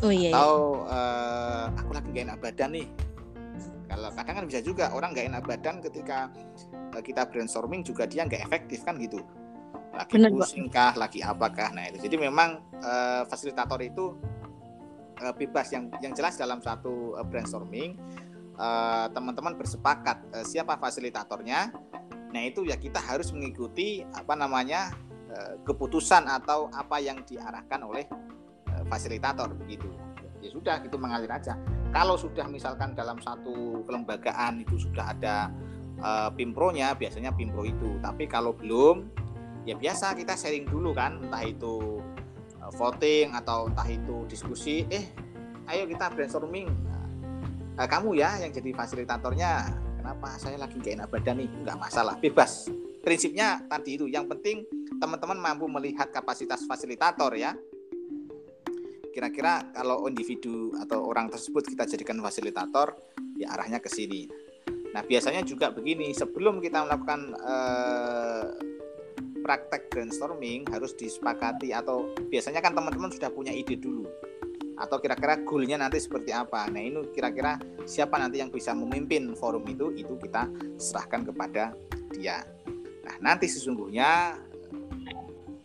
Oh iya. Atau uh, aku lagi gak enak badan nih. Kalau kadang kan bisa juga orang gak enak badan ketika uh, kita brainstorming juga dia nggak efektif kan gitu. Lagi Bener, pusing kah, lagi apakah. Nah itu. Jadi memang uh, fasilitator itu uh, bebas. Yang yang jelas dalam satu uh, brainstorming teman-teman uh, bersepakat uh, siapa fasilitatornya. Nah itu ya kita harus mengikuti apa namanya uh, keputusan atau apa yang diarahkan oleh fasilitator begitu ya sudah gitu mengalir aja kalau sudah misalkan dalam satu kelembagaan itu sudah ada uh, pimpronya biasanya pimpro itu. Tapi kalau belum ya biasa kita sharing dulu kan entah itu uh, voting atau entah itu diskusi eh ayo kita brainstorming. Uh, kamu ya yang jadi fasilitatornya kenapa saya lagi gak enak badan nih? Nggak masalah bebas. Prinsipnya tadi itu yang penting teman-teman mampu melihat kapasitas fasilitator ya kira-kira kalau individu atau orang tersebut kita jadikan fasilitator ya arahnya ke sini. Nah biasanya juga begini sebelum kita melakukan eh, praktek brainstorming harus disepakati atau biasanya kan teman-teman sudah punya ide dulu. Atau kira-kira goalnya nanti seperti apa. Nah ini kira-kira siapa nanti yang bisa memimpin forum itu itu kita serahkan kepada dia. Nah nanti sesungguhnya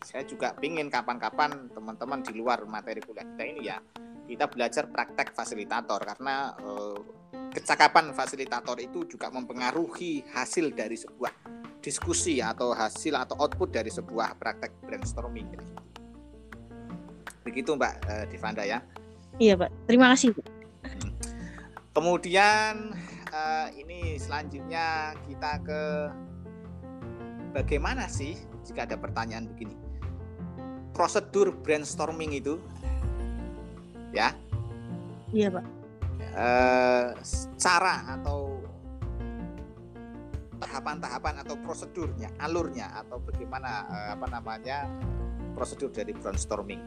saya juga ingin kapan-kapan teman-teman di luar materi kuliah kita ini ya kita belajar praktek fasilitator karena eh, kecakapan fasilitator itu juga mempengaruhi hasil dari sebuah diskusi atau hasil atau output dari sebuah praktek brainstorming. Begitu Mbak eh, Divanda ya. Iya Pak, terima kasih. Kemudian eh, ini selanjutnya kita ke bagaimana sih jika ada pertanyaan begini prosedur brainstorming itu. Ya. Iya pak. E, cara atau tahapan-tahapan atau prosedurnya alurnya atau bagaimana e, apa namanya prosedur dari brainstorming.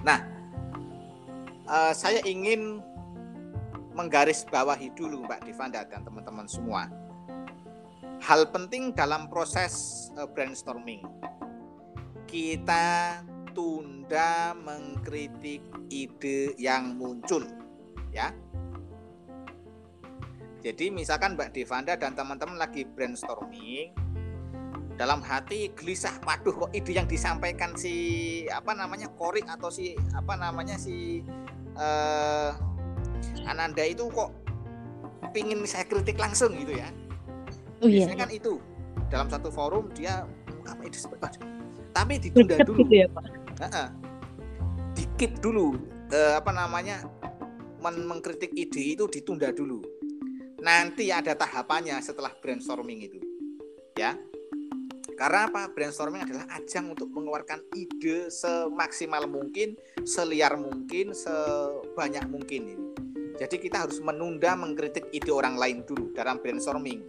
Nah e, saya ingin menggarisbawahi dulu Mbak Divanda dan teman-teman semua. Hal penting dalam proses brainstorming kita tunda mengkritik ide yang muncul ya. Jadi misalkan Mbak Devanda dan teman-teman lagi brainstorming dalam hati gelisah waduh kok ide yang disampaikan si apa namanya korik atau si apa namanya si uh, Ananda itu kok pingin saya kritik langsung gitu ya. Oh, iya. biasanya kan itu. Dalam satu forum dia apa ide seperti tapi ditunda dulu. gitu ya pak? Uh-uh. dikit dulu uh, apa namanya men mengkritik ide itu ditunda dulu. Nanti ada tahapannya setelah brainstorming itu ya. Karena apa? Brainstorming adalah ajang untuk mengeluarkan ide semaksimal mungkin seliar mungkin sebanyak mungkin ini. Jadi kita harus menunda mengkritik ide orang lain dulu dalam brainstorming.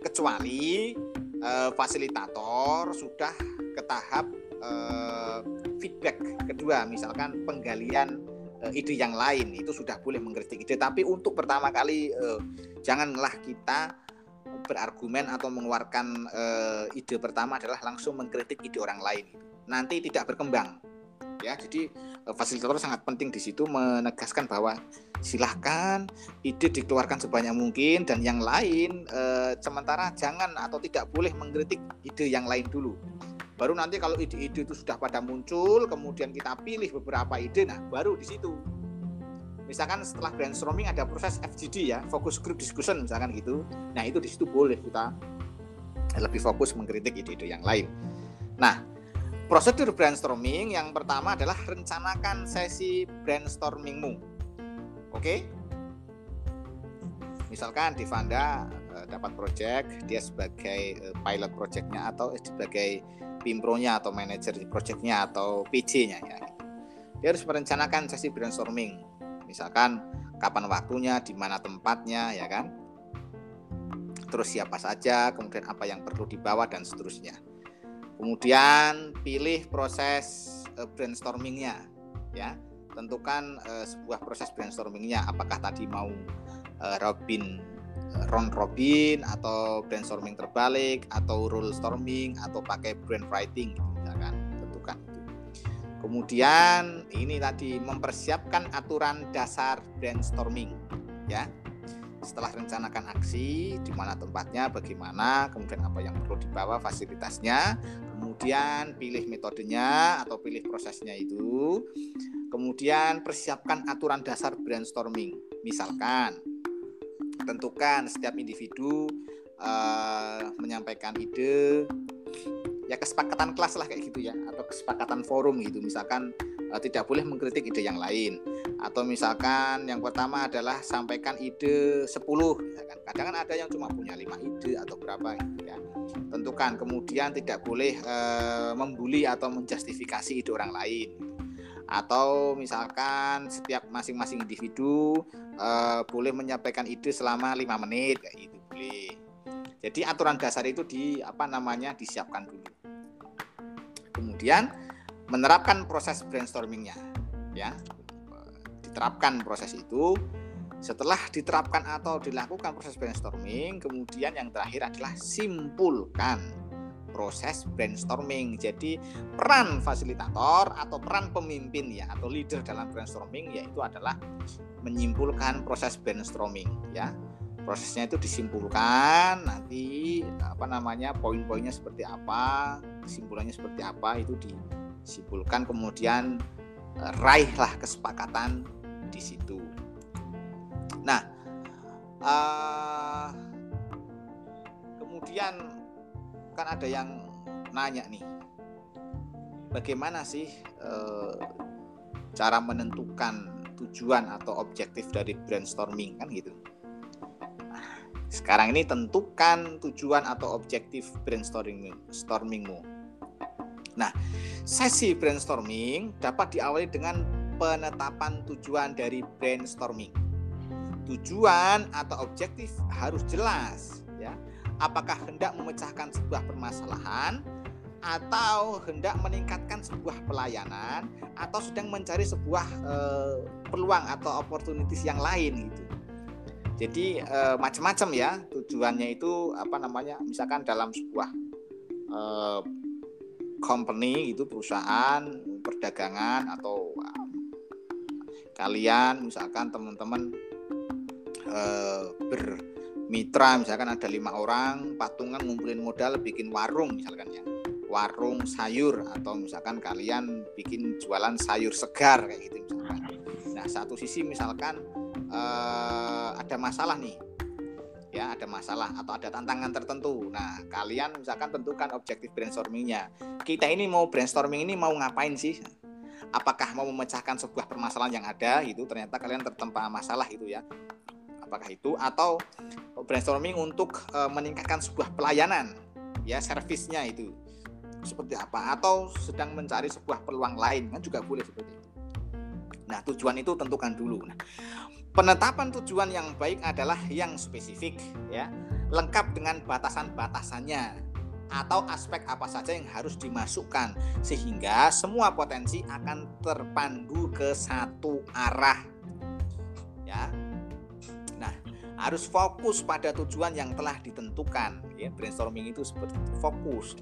Kecuali uh, fasilitator sudah ke tahap uh, feedback kedua misalkan penggalian uh, ide yang lain itu sudah boleh mengkritik ide. Tapi untuk pertama kali uh, janganlah kita berargumen atau mengeluarkan ide pertama adalah langsung mengkritik ide orang lain. Nanti tidak berkembang. Ya jadi fasilitator sangat penting di situ menegaskan bahwa silahkan ide dikeluarkan sebanyak mungkin dan yang lain sementara jangan atau tidak boleh mengkritik ide yang lain dulu Baru nanti kalau ide-ide itu sudah pada muncul, kemudian kita pilih beberapa ide, nah baru di situ. Misalkan setelah brainstorming ada proses FGD ya, fokus group discussion misalkan gitu. Nah itu di situ boleh kita lebih fokus mengkritik ide-ide yang lain. Nah, prosedur brainstorming yang pertama adalah rencanakan sesi brainstormingmu. Oke? Misalkan Divanda uh, dapat project, dia sebagai uh, pilot projectnya atau sebagai pimpronya atau manajer projectnya atau PJ-nya ya. Dia harus merencanakan sesi brainstorming. Misalkan kapan waktunya, di mana tempatnya, ya kan? Terus siapa saja, kemudian apa yang perlu dibawa dan seterusnya. Kemudian pilih proses uh, brainstormingnya, ya. Tentukan uh, sebuah proses brainstormingnya. Apakah tadi mau uh, Robin round robin atau brainstorming terbalik atau rule storming atau pakai brain writing gitu, misalkan tentukan. Kemudian ini tadi mempersiapkan aturan dasar brainstorming ya. Setelah rencanakan aksi, di mana tempatnya, bagaimana, kemudian apa yang perlu dibawa, fasilitasnya, kemudian pilih metodenya atau pilih prosesnya itu, kemudian persiapkan aturan dasar brainstorming. Misalkan, tentukan setiap individu uh, menyampaikan ide, ya kesepakatan kelas lah kayak gitu ya atau kesepakatan forum gitu. Misalkan uh, tidak boleh mengkritik ide yang lain atau misalkan yang pertama adalah sampaikan ide 10 misalkan kadang kan ada yang cuma punya lima ide atau berapa gitu ya tentukan kemudian tidak boleh uh, membuli atau menjustifikasi ide orang lain atau misalkan setiap masing-masing individu uh, boleh menyampaikan ide selama lima menit kayak gitu boleh. Jadi aturan dasar itu di apa namanya disiapkan dulu. Kemudian menerapkan proses brainstormingnya ya. Diterapkan proses itu. Setelah diterapkan atau dilakukan proses brainstorming kemudian yang terakhir adalah simpulkan proses brainstorming. Jadi peran fasilitator atau peran pemimpin ya atau leader dalam brainstorming yaitu adalah menyimpulkan proses brainstorming ya. Prosesnya itu disimpulkan nanti apa namanya poin-poinnya seperti apa, kesimpulannya seperti apa itu disimpulkan kemudian eh, raihlah kesepakatan di situ. Nah, uh, kemudian kan ada yang nanya nih, bagaimana sih uh, cara menentukan tujuan atau objektif dari brainstorming kan gitu. sekarang ini tentukan tujuan atau objektif brainstorming stormingmu. Nah, sesi brainstorming dapat diawali dengan penetapan tujuan dari brainstorming. Tujuan atau objektif harus jelas, ya. Apakah hendak memecahkan sebuah permasalahan atau hendak meningkatkan sebuah pelayanan atau sedang mencari sebuah eh, peluang atau opportunities yang lain gitu. Jadi eh, macam-macam ya tujuannya itu apa namanya? Misalkan dalam sebuah eh, company itu perusahaan perdagangan atau kalian misalkan teman-teman eh, bermitra misalkan ada lima orang patungan ngumpulin modal bikin warung misalkan ya. Warung sayur atau misalkan kalian bikin jualan sayur segar kayak gitu misalkan. Nah satu sisi misalkan eh, ada masalah nih. Ya ada masalah atau ada tantangan tertentu. Nah kalian misalkan tentukan objektif brainstormingnya. Kita ini mau brainstorming ini mau ngapain sih? Apakah mau memecahkan sebuah permasalahan yang ada? Itu ternyata kalian tertempa masalah itu ya apakah itu? Atau brainstorming untuk e, meningkatkan sebuah pelayanan ya servisnya itu seperti apa? Atau sedang mencari sebuah peluang lain kan juga boleh seperti itu. Nah tujuan itu tentukan dulu. Nah penetapan tujuan yang baik adalah yang spesifik ya lengkap dengan batasan-batasannya atau aspek apa saja yang harus dimasukkan sehingga semua potensi akan terpandu ke satu arah ya harus fokus pada tujuan yang telah ditentukan. Ya brainstorming itu seperti fokus.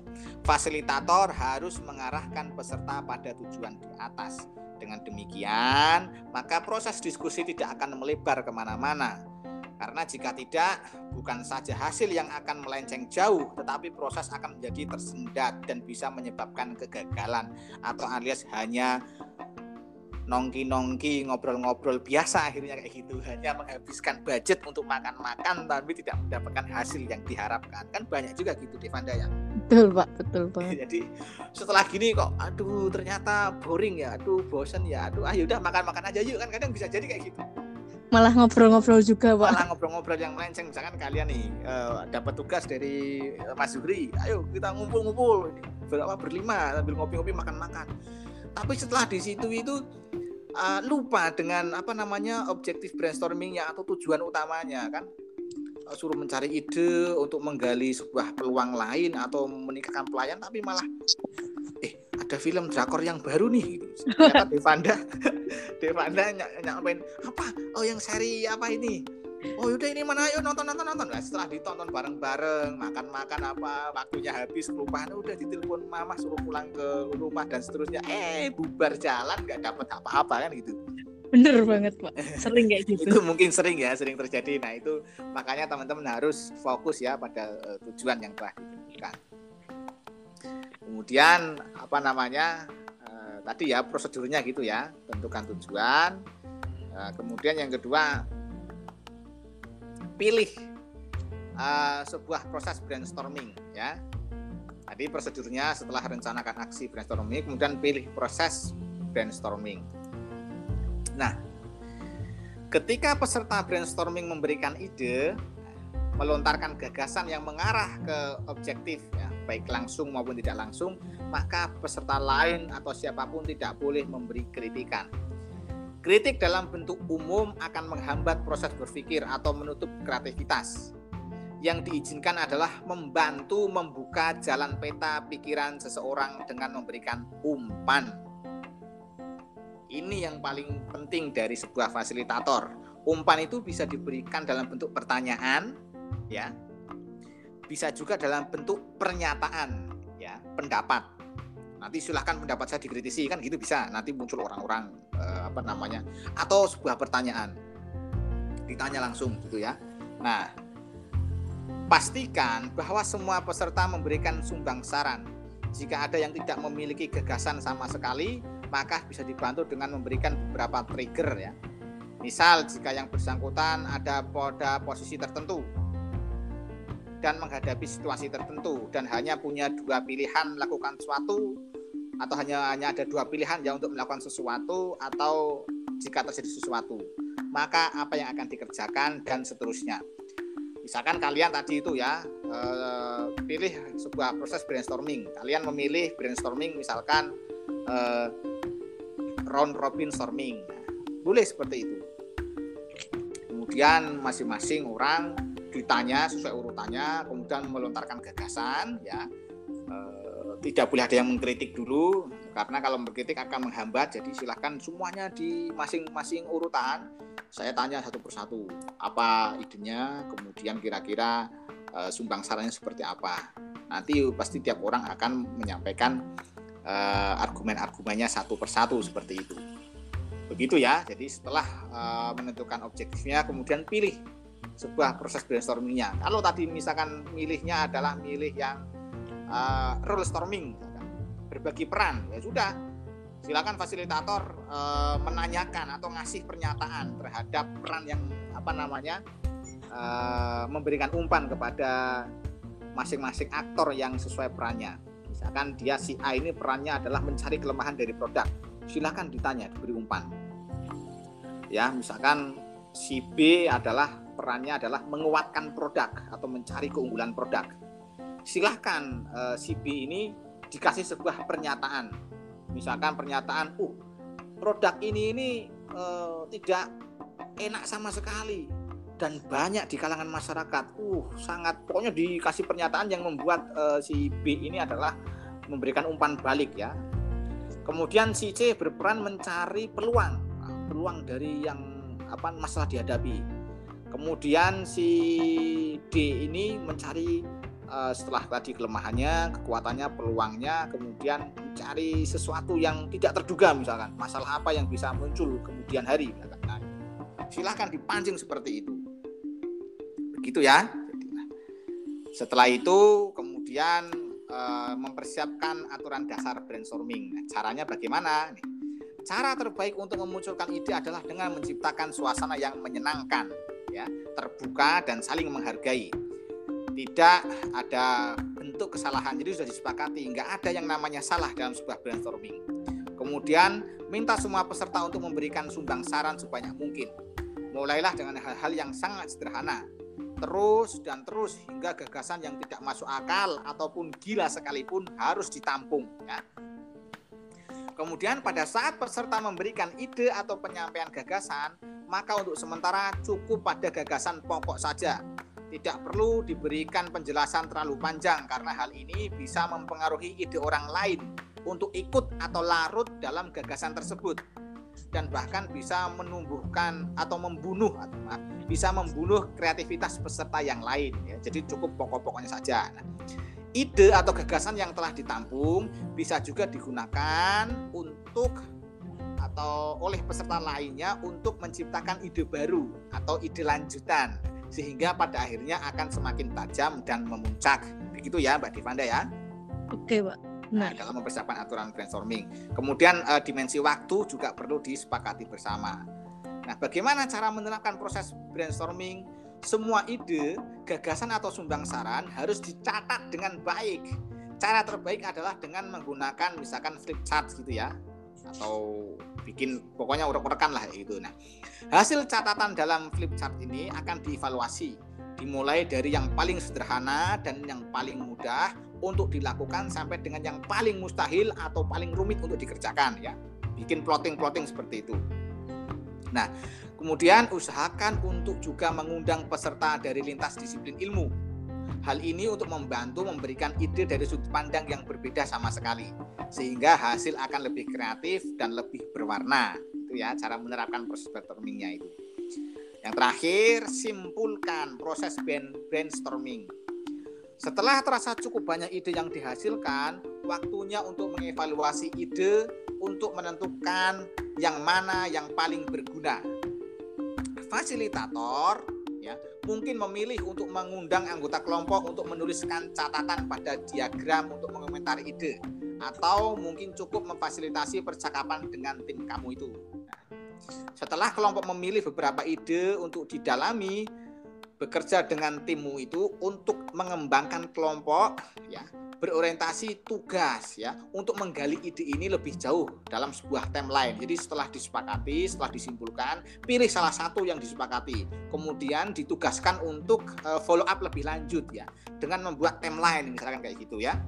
Fasilitator harus mengarahkan peserta pada tujuan di atas. Dengan demikian maka proses diskusi tidak akan melebar ke mana-mana. Karena jika tidak, bukan saja hasil yang akan melenceng jauh, tetapi proses akan menjadi tersendat dan bisa menyebabkan kegagalan atau alias hanya nongki-nongki ngobrol-ngobrol biasa akhirnya kayak gitu. Hanya menghabiskan budget untuk makan-makan tapi tidak mendapatkan hasil yang diharapkan. Kan banyak juga gitu di Vanda ya? Betul pak. Betul pak. Jadi setelah gini kok aduh ternyata boring ya aduh bosen ya aduh ah udah makan-makan aja yuk. Kan kadang bisa jadi kayak gitu. Malah ngobrol-ngobrol juga pak. Malah ngobrol-ngobrol yang melenceng. Misalkan kalian nih uh, dapat tugas dari uh, Mas Zuhri ayo kita ngumpul-ngumpul. Berapa berlima sambil ngopi-ngopi makan-makan tapi setelah di situ itu uh, lupa dengan apa namanya objektif brainstormingnya atau tujuan utamanya kan suruh mencari ide untuk menggali sebuah peluang lain atau meningkatkan pelayan tapi malah eh ada film drakor yang baru nih gitu. Devanda Devanda ny nyampein apa? Oh yang seri apa ini? Oh yaudah ini mana? Ayo nonton nonton nonton. Nah, setelah ditonton bareng bareng makan makan apa waktunya habis kelupaan udah ditelepon mama suruh pulang ke rumah dan seterusnya. Eh bubar jalan nggak dapat apa-apa kan gitu. Bener banget pak. Sering kayak gitu. Itu mungkin sering ya sering terjadi. Nah itu makanya teman-teman harus fokus ya pada uh, tujuan yang telah ditentukan. Kemudian apa namanya uh, tadi ya prosedurnya gitu ya tentukan tujuan. Uh, kemudian yang kedua pilih uh, sebuah proses brainstorming ya. Tadi prosedurnya setelah rencanakan aksi brainstorming, kemudian pilih proses brainstorming. Nah, ketika peserta brainstorming memberikan ide, melontarkan gagasan yang mengarah ke objektif, ya, baik langsung maupun tidak langsung, maka peserta lain atau siapa pun tidak boleh memberi kritikan Kritik dalam bentuk umum akan menghambat proses berpikir atau menutup kreativitas. Yang diizinkan adalah membantu membuka jalan peta pikiran seseorang dengan memberikan umpan. Ini yang paling penting dari sebuah fasilitator. Umpan itu bisa diberikan dalam bentuk pertanyaan, ya, bisa juga dalam bentuk pernyataan, ya, pendapat nanti silahkan pendapat saya dikritisi kan gitu bisa. Nanti muncul orang-orang uh, apa namanya atau sebuah pertanyaan. Ditanya langsung gitu ya. Nah pastikan bahwa semua peserta memberikan sumbang saran. Jika ada yang tidak memiliki gagasan sama sekali maka bisa dibantu dengan memberikan beberapa trigger ya. Misal jika yang bersangkutan ada pada posisi tertentu dan menghadapi situasi tertentu dan hanya punya dua pilihan melakukan sesuatu atau hanya hanya ada dua pilihan ya untuk melakukan sesuatu atau jika terjadi sesuatu. Maka apa yang akan dikerjakan dan seterusnya. Misalkan kalian tadi itu ya eh, pilih sebuah proses brainstorming. Kalian memilih brainstorming misalkan eh, round robin storming. Boleh seperti itu. Kemudian masing-masing orang ditanya sesuai urutannya kemudian melontarkan gagasan ya tidak boleh ada yang mengkritik dulu karena kalau mengkritik akan menghambat. Jadi silahkan semuanya di masing-masing urutan saya tanya satu persatu apa idenya kemudian kira-kira uh, sumbang sarannya seperti apa. Nanti pasti tiap orang akan menyampaikan uh, argumen-argumennya satu persatu seperti itu. Begitu ya. Jadi setelah uh, menentukan objektifnya kemudian pilih sebuah proses brainstormingnya. Kalau tadi misalkan milihnya adalah milih yang uh, role storming. Berbagi peran. Ya sudah. Silakan fasilitator uh, menanyakan atau ngasih pernyataan terhadap peran yang apa namanya uh, memberikan umpan kepada masing-masing aktor yang sesuai perannya. Misalkan dia si A ini perannya adalah mencari kelemahan dari produk. Silakan ditanya diberi umpan. Ya misalkan si B adalah perannya adalah menguatkan produk atau mencari keunggulan produk silahkan uh, si B ini dikasih sebuah pernyataan. Misalkan pernyataan uh produk ini ini uh, tidak enak sama sekali dan banyak di kalangan masyarakat. Uh sangat pokoknya dikasih pernyataan yang membuat uh, si B ini adalah memberikan umpan balik ya. Kemudian si C berperan mencari peluang peluang dari yang apa masalah dihadapi. Kemudian si D ini mencari uh, setelah tadi kelemahannya, kekuatannya, peluangnya, kemudian mencari sesuatu yang tidak terduga misalkan masalah apa yang bisa muncul kemudian hari. Nah, silahkan dipancing seperti itu. Begitu ya. Nah, setelah itu kemudian uh, mempersiapkan aturan dasar brainstorming. Nah, caranya bagaimana? Cara terbaik untuk memunculkan ide adalah dengan menciptakan suasana yang menyenangkan, ya, terbuka dan saling menghargai tidak ada bentuk kesalahan. Jadi sudah disepakati nggak ada yang namanya salah dalam sebuah brainstorming. Kemudian minta semua peserta untuk memberikan sumbang saran sebanyak mungkin. Mulailah dengan hal-hal yang sangat sederhana. Terus dan terus hingga gagasan yang tidak masuk akal ataupun gila sekalipun harus ditampung ya. Kemudian pada saat peserta memberikan ide atau penyampaian gagasan, maka untuk sementara cukup pada gagasan pokok saja tidak perlu diberikan penjelasan terlalu panjang karena hal ini bisa mempengaruhi ide orang lain untuk ikut atau larut dalam gagasan tersebut. dan bahkan bisa menumbuhkan atau membunuh atau bisa membunuh kreativitas peserta yang lain ya. Jadi cukup pokok-pokoknya saja. Nah, ide atau gagasan yang telah ditampung bisa juga digunakan untuk atau oleh peserta lainnya untuk menciptakan ide baru atau ide lanjutan sehingga pada akhirnya akan semakin tajam dan memuncak. Begitu ya Mbak Divanda ya. Oke, Pak. Nah, dalam mempersiapkan aturan brainstorming. Kemudian uh, dimensi waktu juga perlu disepakati bersama. Nah, bagaimana cara menerapkan proses brainstorming? Semua ide, gagasan atau sumbang saran harus dicatat dengan baik. Cara terbaik adalah dengan menggunakan misalkan flip chart gitu ya atau bikin pokoknya urek-urekan lah itu. Nah, hasil catatan dalam flip chart ini akan dievaluasi dimulai dari yang paling sederhana dan yang paling mudah untuk dilakukan sampai dengan yang paling mustahil atau paling rumit untuk dikerjakan ya. Bikin plotting-plotting seperti itu. Nah, kemudian usahakan untuk juga mengundang peserta dari lintas disiplin ilmu Hal ini untuk membantu memberikan ide dari sudut pandang yang berbeda sama sekali, sehingga hasil akan lebih kreatif dan lebih berwarna. Itu ya cara menerapkan proses brainstormingnya itu. Yang terakhir, simpulkan proses brainstorming. Setelah terasa cukup banyak ide yang dihasilkan, waktunya untuk mengevaluasi ide untuk menentukan yang mana yang paling berguna. Fasilitator ya mungkin memilih untuk mengundang anggota kelompok untuk menuliskan catatan pada diagram untuk mengomentari ide atau mungkin cukup memfasilitasi percakapan dengan tim kamu itu. Nah, setelah kelompok memilih beberapa ide untuk didalami, bekerja dengan timmu itu untuk mengembangkan kelompok ya berorientasi tugas ya untuk menggali ide ini lebih jauh dalam sebuah timeline. Jadi setelah disepakati, setelah disimpulkan, pilih salah satu yang disepakati. Kemudian ditugaskan untuk uh, follow up lebih lanjut ya dengan membuat timeline misalkan kayak gitu ya.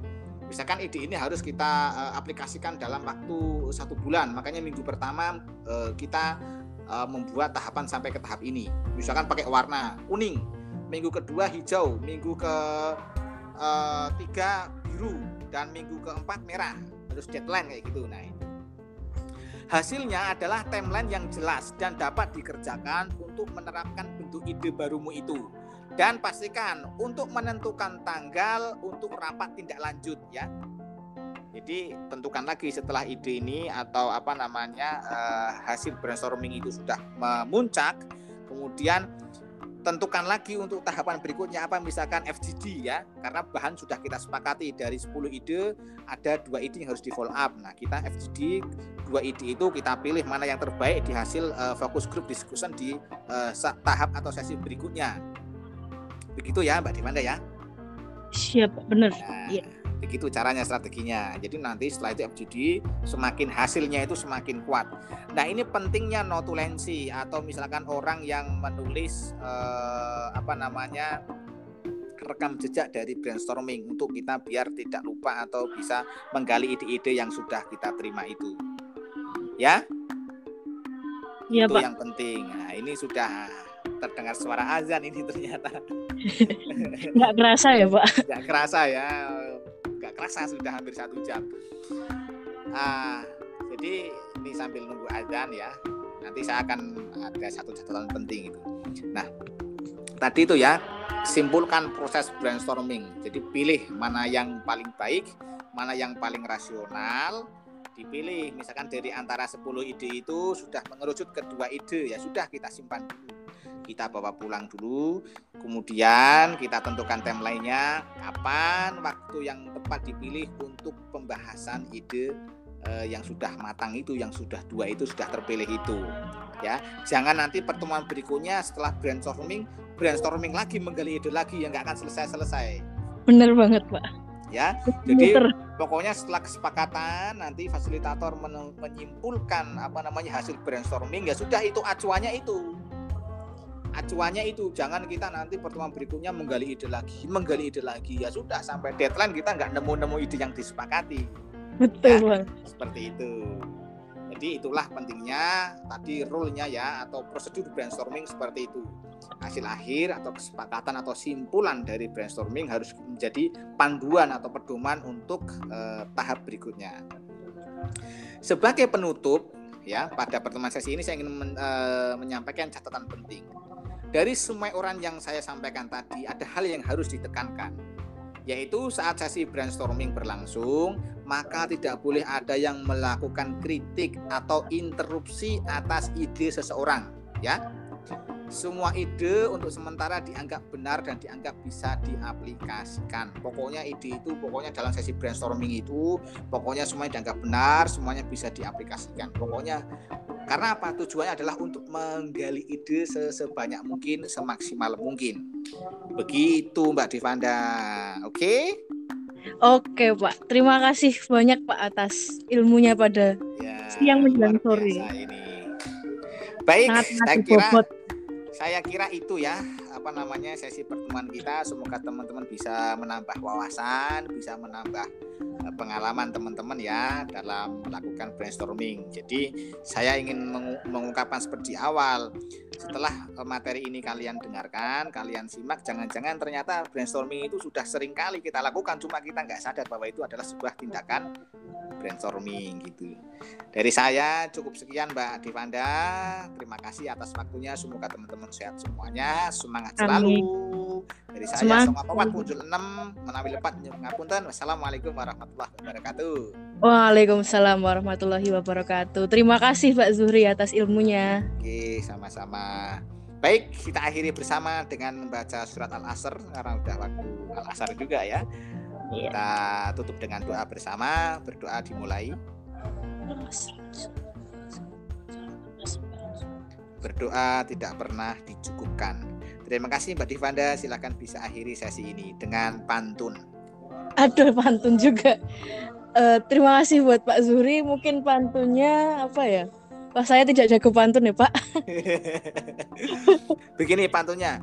Misalkan ide ini harus kita uh, aplikasikan dalam waktu satu bulan. Makanya minggu pertama uh, kita uh, membuat tahapan sampai ke tahap ini. Misalkan pakai warna kuning, minggu kedua hijau, minggu ke uh, tiga biru dan minggu keempat merah. Terus deadline kayak gitu nah. Itu hasilnya adalah timeline yang jelas dan dapat dikerjakan untuk menerapkan bentuk ide barumu itu. Dan pastikan untuk menentukan tanggal untuk rapat tindak lanjut ya jadi tentukan lagi setelah ide ini atau apa namanya uh, hasil brainstorming itu sudah memuncak kemudian tentukan lagi untuk tahapan berikutnya apa misalkan FGD ya karena bahan sudah kita sepakati dari 10 ide ada dua ide yang harus di follow up. Nah kita FGD dua ide itu kita pilih mana yang terbaik di hasil uh, fokus group discussion di uh, tahap atau sesi berikutnya. Begitu ya Mbak Dimanda ya? Siap benar. Nah, ya begitu caranya strateginya. Jadi nanti setelah itu FGD semakin hasilnya itu semakin kuat. Nah ini pentingnya notulensi atau misalkan orang yang menulis eh, apa namanya rekam jejak dari brainstorming untuk kita biar tidak lupa atau bisa menggali ide-ide yang sudah kita terima itu. Ya? Ya, itu Pak. yang penting. Nah ini sudah terdengar suara azan ini ternyata. Nggak kerasa ya pak? Nggak kerasa ya nggak kerasa sudah hampir satu jam. Ah jadi ini sambil nunggu azan ya. Nanti saya akan ada satu catatan penting itu. Nah tadi itu ya simpulkan proses brainstorming. Jadi pilih mana yang paling baik mana yang paling rasional dipilih misalkan dari antara 10 ide itu sudah mengerucut ke dua ide ya sudah kita simpan dulu. Kita bawa pulang dulu kemudian kita tentukan timelinenya kapan waktu yang tepat dipilih untuk pembahasan ide eh, yang sudah matang itu yang sudah dua itu sudah terpilih itu ya. Jangan nanti pertemuan berikutnya setelah brainstorming brainstorming lagi menggali ide lagi yang nggak akan selesai selesai bener banget pak ya jadi pokoknya setelah kesepakatan nanti fasilitator menyimpulkan apa namanya hasil brainstorming ya sudah itu acuannya itu. Acuannya itu jangan kita nanti pertemuan berikutnya menggali ide lagi menggali ide lagi. Ya sudah sampai deadline kita nggak nemu-nemu ide yang disepakati. Betul ya, seperti itu jadi itulah pentingnya tadi rule-nya ya atau prosedur brainstorming seperti itu hasil akhir atau kesepakatan atau simpulan dari brainstorming harus menjadi panduan atau pedoman untuk eh, tahap berikutnya sebagai penutup ya pada pertemuan sesi ini saya ingin men, uh, menyampaikan catatan penting. Dari semua orang yang saya sampaikan tadi ada hal yang harus ditekankan yaitu saat sesi brainstorming berlangsung, maka tidak boleh ada yang melakukan kritik atau interupsi atas ide seseorang, ya. Semua ide untuk sementara dianggap benar dan dianggap bisa diaplikasikan. Pokoknya ide itu, pokoknya dalam sesi brainstorming itu, pokoknya semuanya dianggap benar, semuanya bisa diaplikasikan. Pokoknya karena apa? Tujuannya adalah untuk menggali ide sebanyak mungkin, semaksimal mungkin. Begitu Mbak Divanda. Oke? Okay? Oke Pak, terima kasih banyak Pak atas ilmunya pada ya, siang menjelang sore. Ini. Baik, Sangat saya kira bobot. saya kira itu ya apa namanya sesi pertemuan kita. Semoga teman-teman bisa menambah wawasan, bisa menambah pengalaman teman-teman ya dalam melakukan brainstorming. Jadi saya ingin mengungkapkan seperti awal setelah eh, materi ini kalian dengarkan, kalian simak, jangan-jangan ternyata brainstorming itu sudah sering kali kita lakukan, cuma kita nggak sadar bahwa itu adalah sebuah tindakan brainstorming gitu. Dari saya cukup sekian Mbak Devanda. Terima kasih atas waktunya. Semoga teman-teman sehat semuanya. Semangat selalu. Dari saya Semangat. Songa muncul 6 menawi lepat ngapunten. Wassalamualaikum warahmatullahi wabarakatuh. Waalaikumsalam warahmatullahi wabarakatuh. Terima kasih Pak Zuhri atas ilmunya. Oke, sama-sama. Baik, kita akhiri bersama dengan membaca surat Al-Asr karena udah waktu Al-Asr juga ya. Iya. Kita tutup dengan doa bersama. Berdoa dimulai. Berdoa tidak pernah dicukupkan. Terima kasih Mbak Divanda. Silakan bisa akhiri sesi ini dengan pantun. Aduh, pantun juga. Uh, terima kasih buat Pak Zuri. Mungkin pantunnya apa ya? Pak saya tidak jago pantun ya Pak. Begini pantunnya.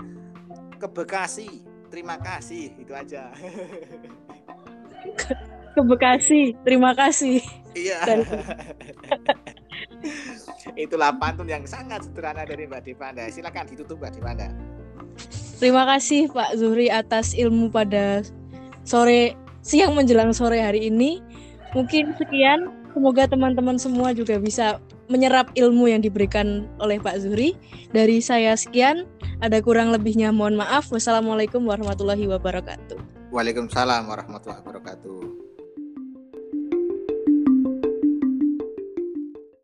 Ke Bekasi, terima kasih. Itu aja. ke Bekasi. Terima kasih. Iya. Dan... Itulah pantun yang sangat sederhana dari Mbak Devanda. Silakan ditutup Mbak Devanda. Terima kasih Pak Zuhri atas ilmu pada sore siang menjelang sore hari ini. Mungkin sekian. Semoga teman-teman semua juga bisa menyerap ilmu yang diberikan oleh Pak Zuhri. Dari saya sekian. Ada kurang lebihnya mohon maaf. Wassalamualaikum warahmatullahi wabarakatuh. Waalaikumsalam warahmatullahi wabarakatuh.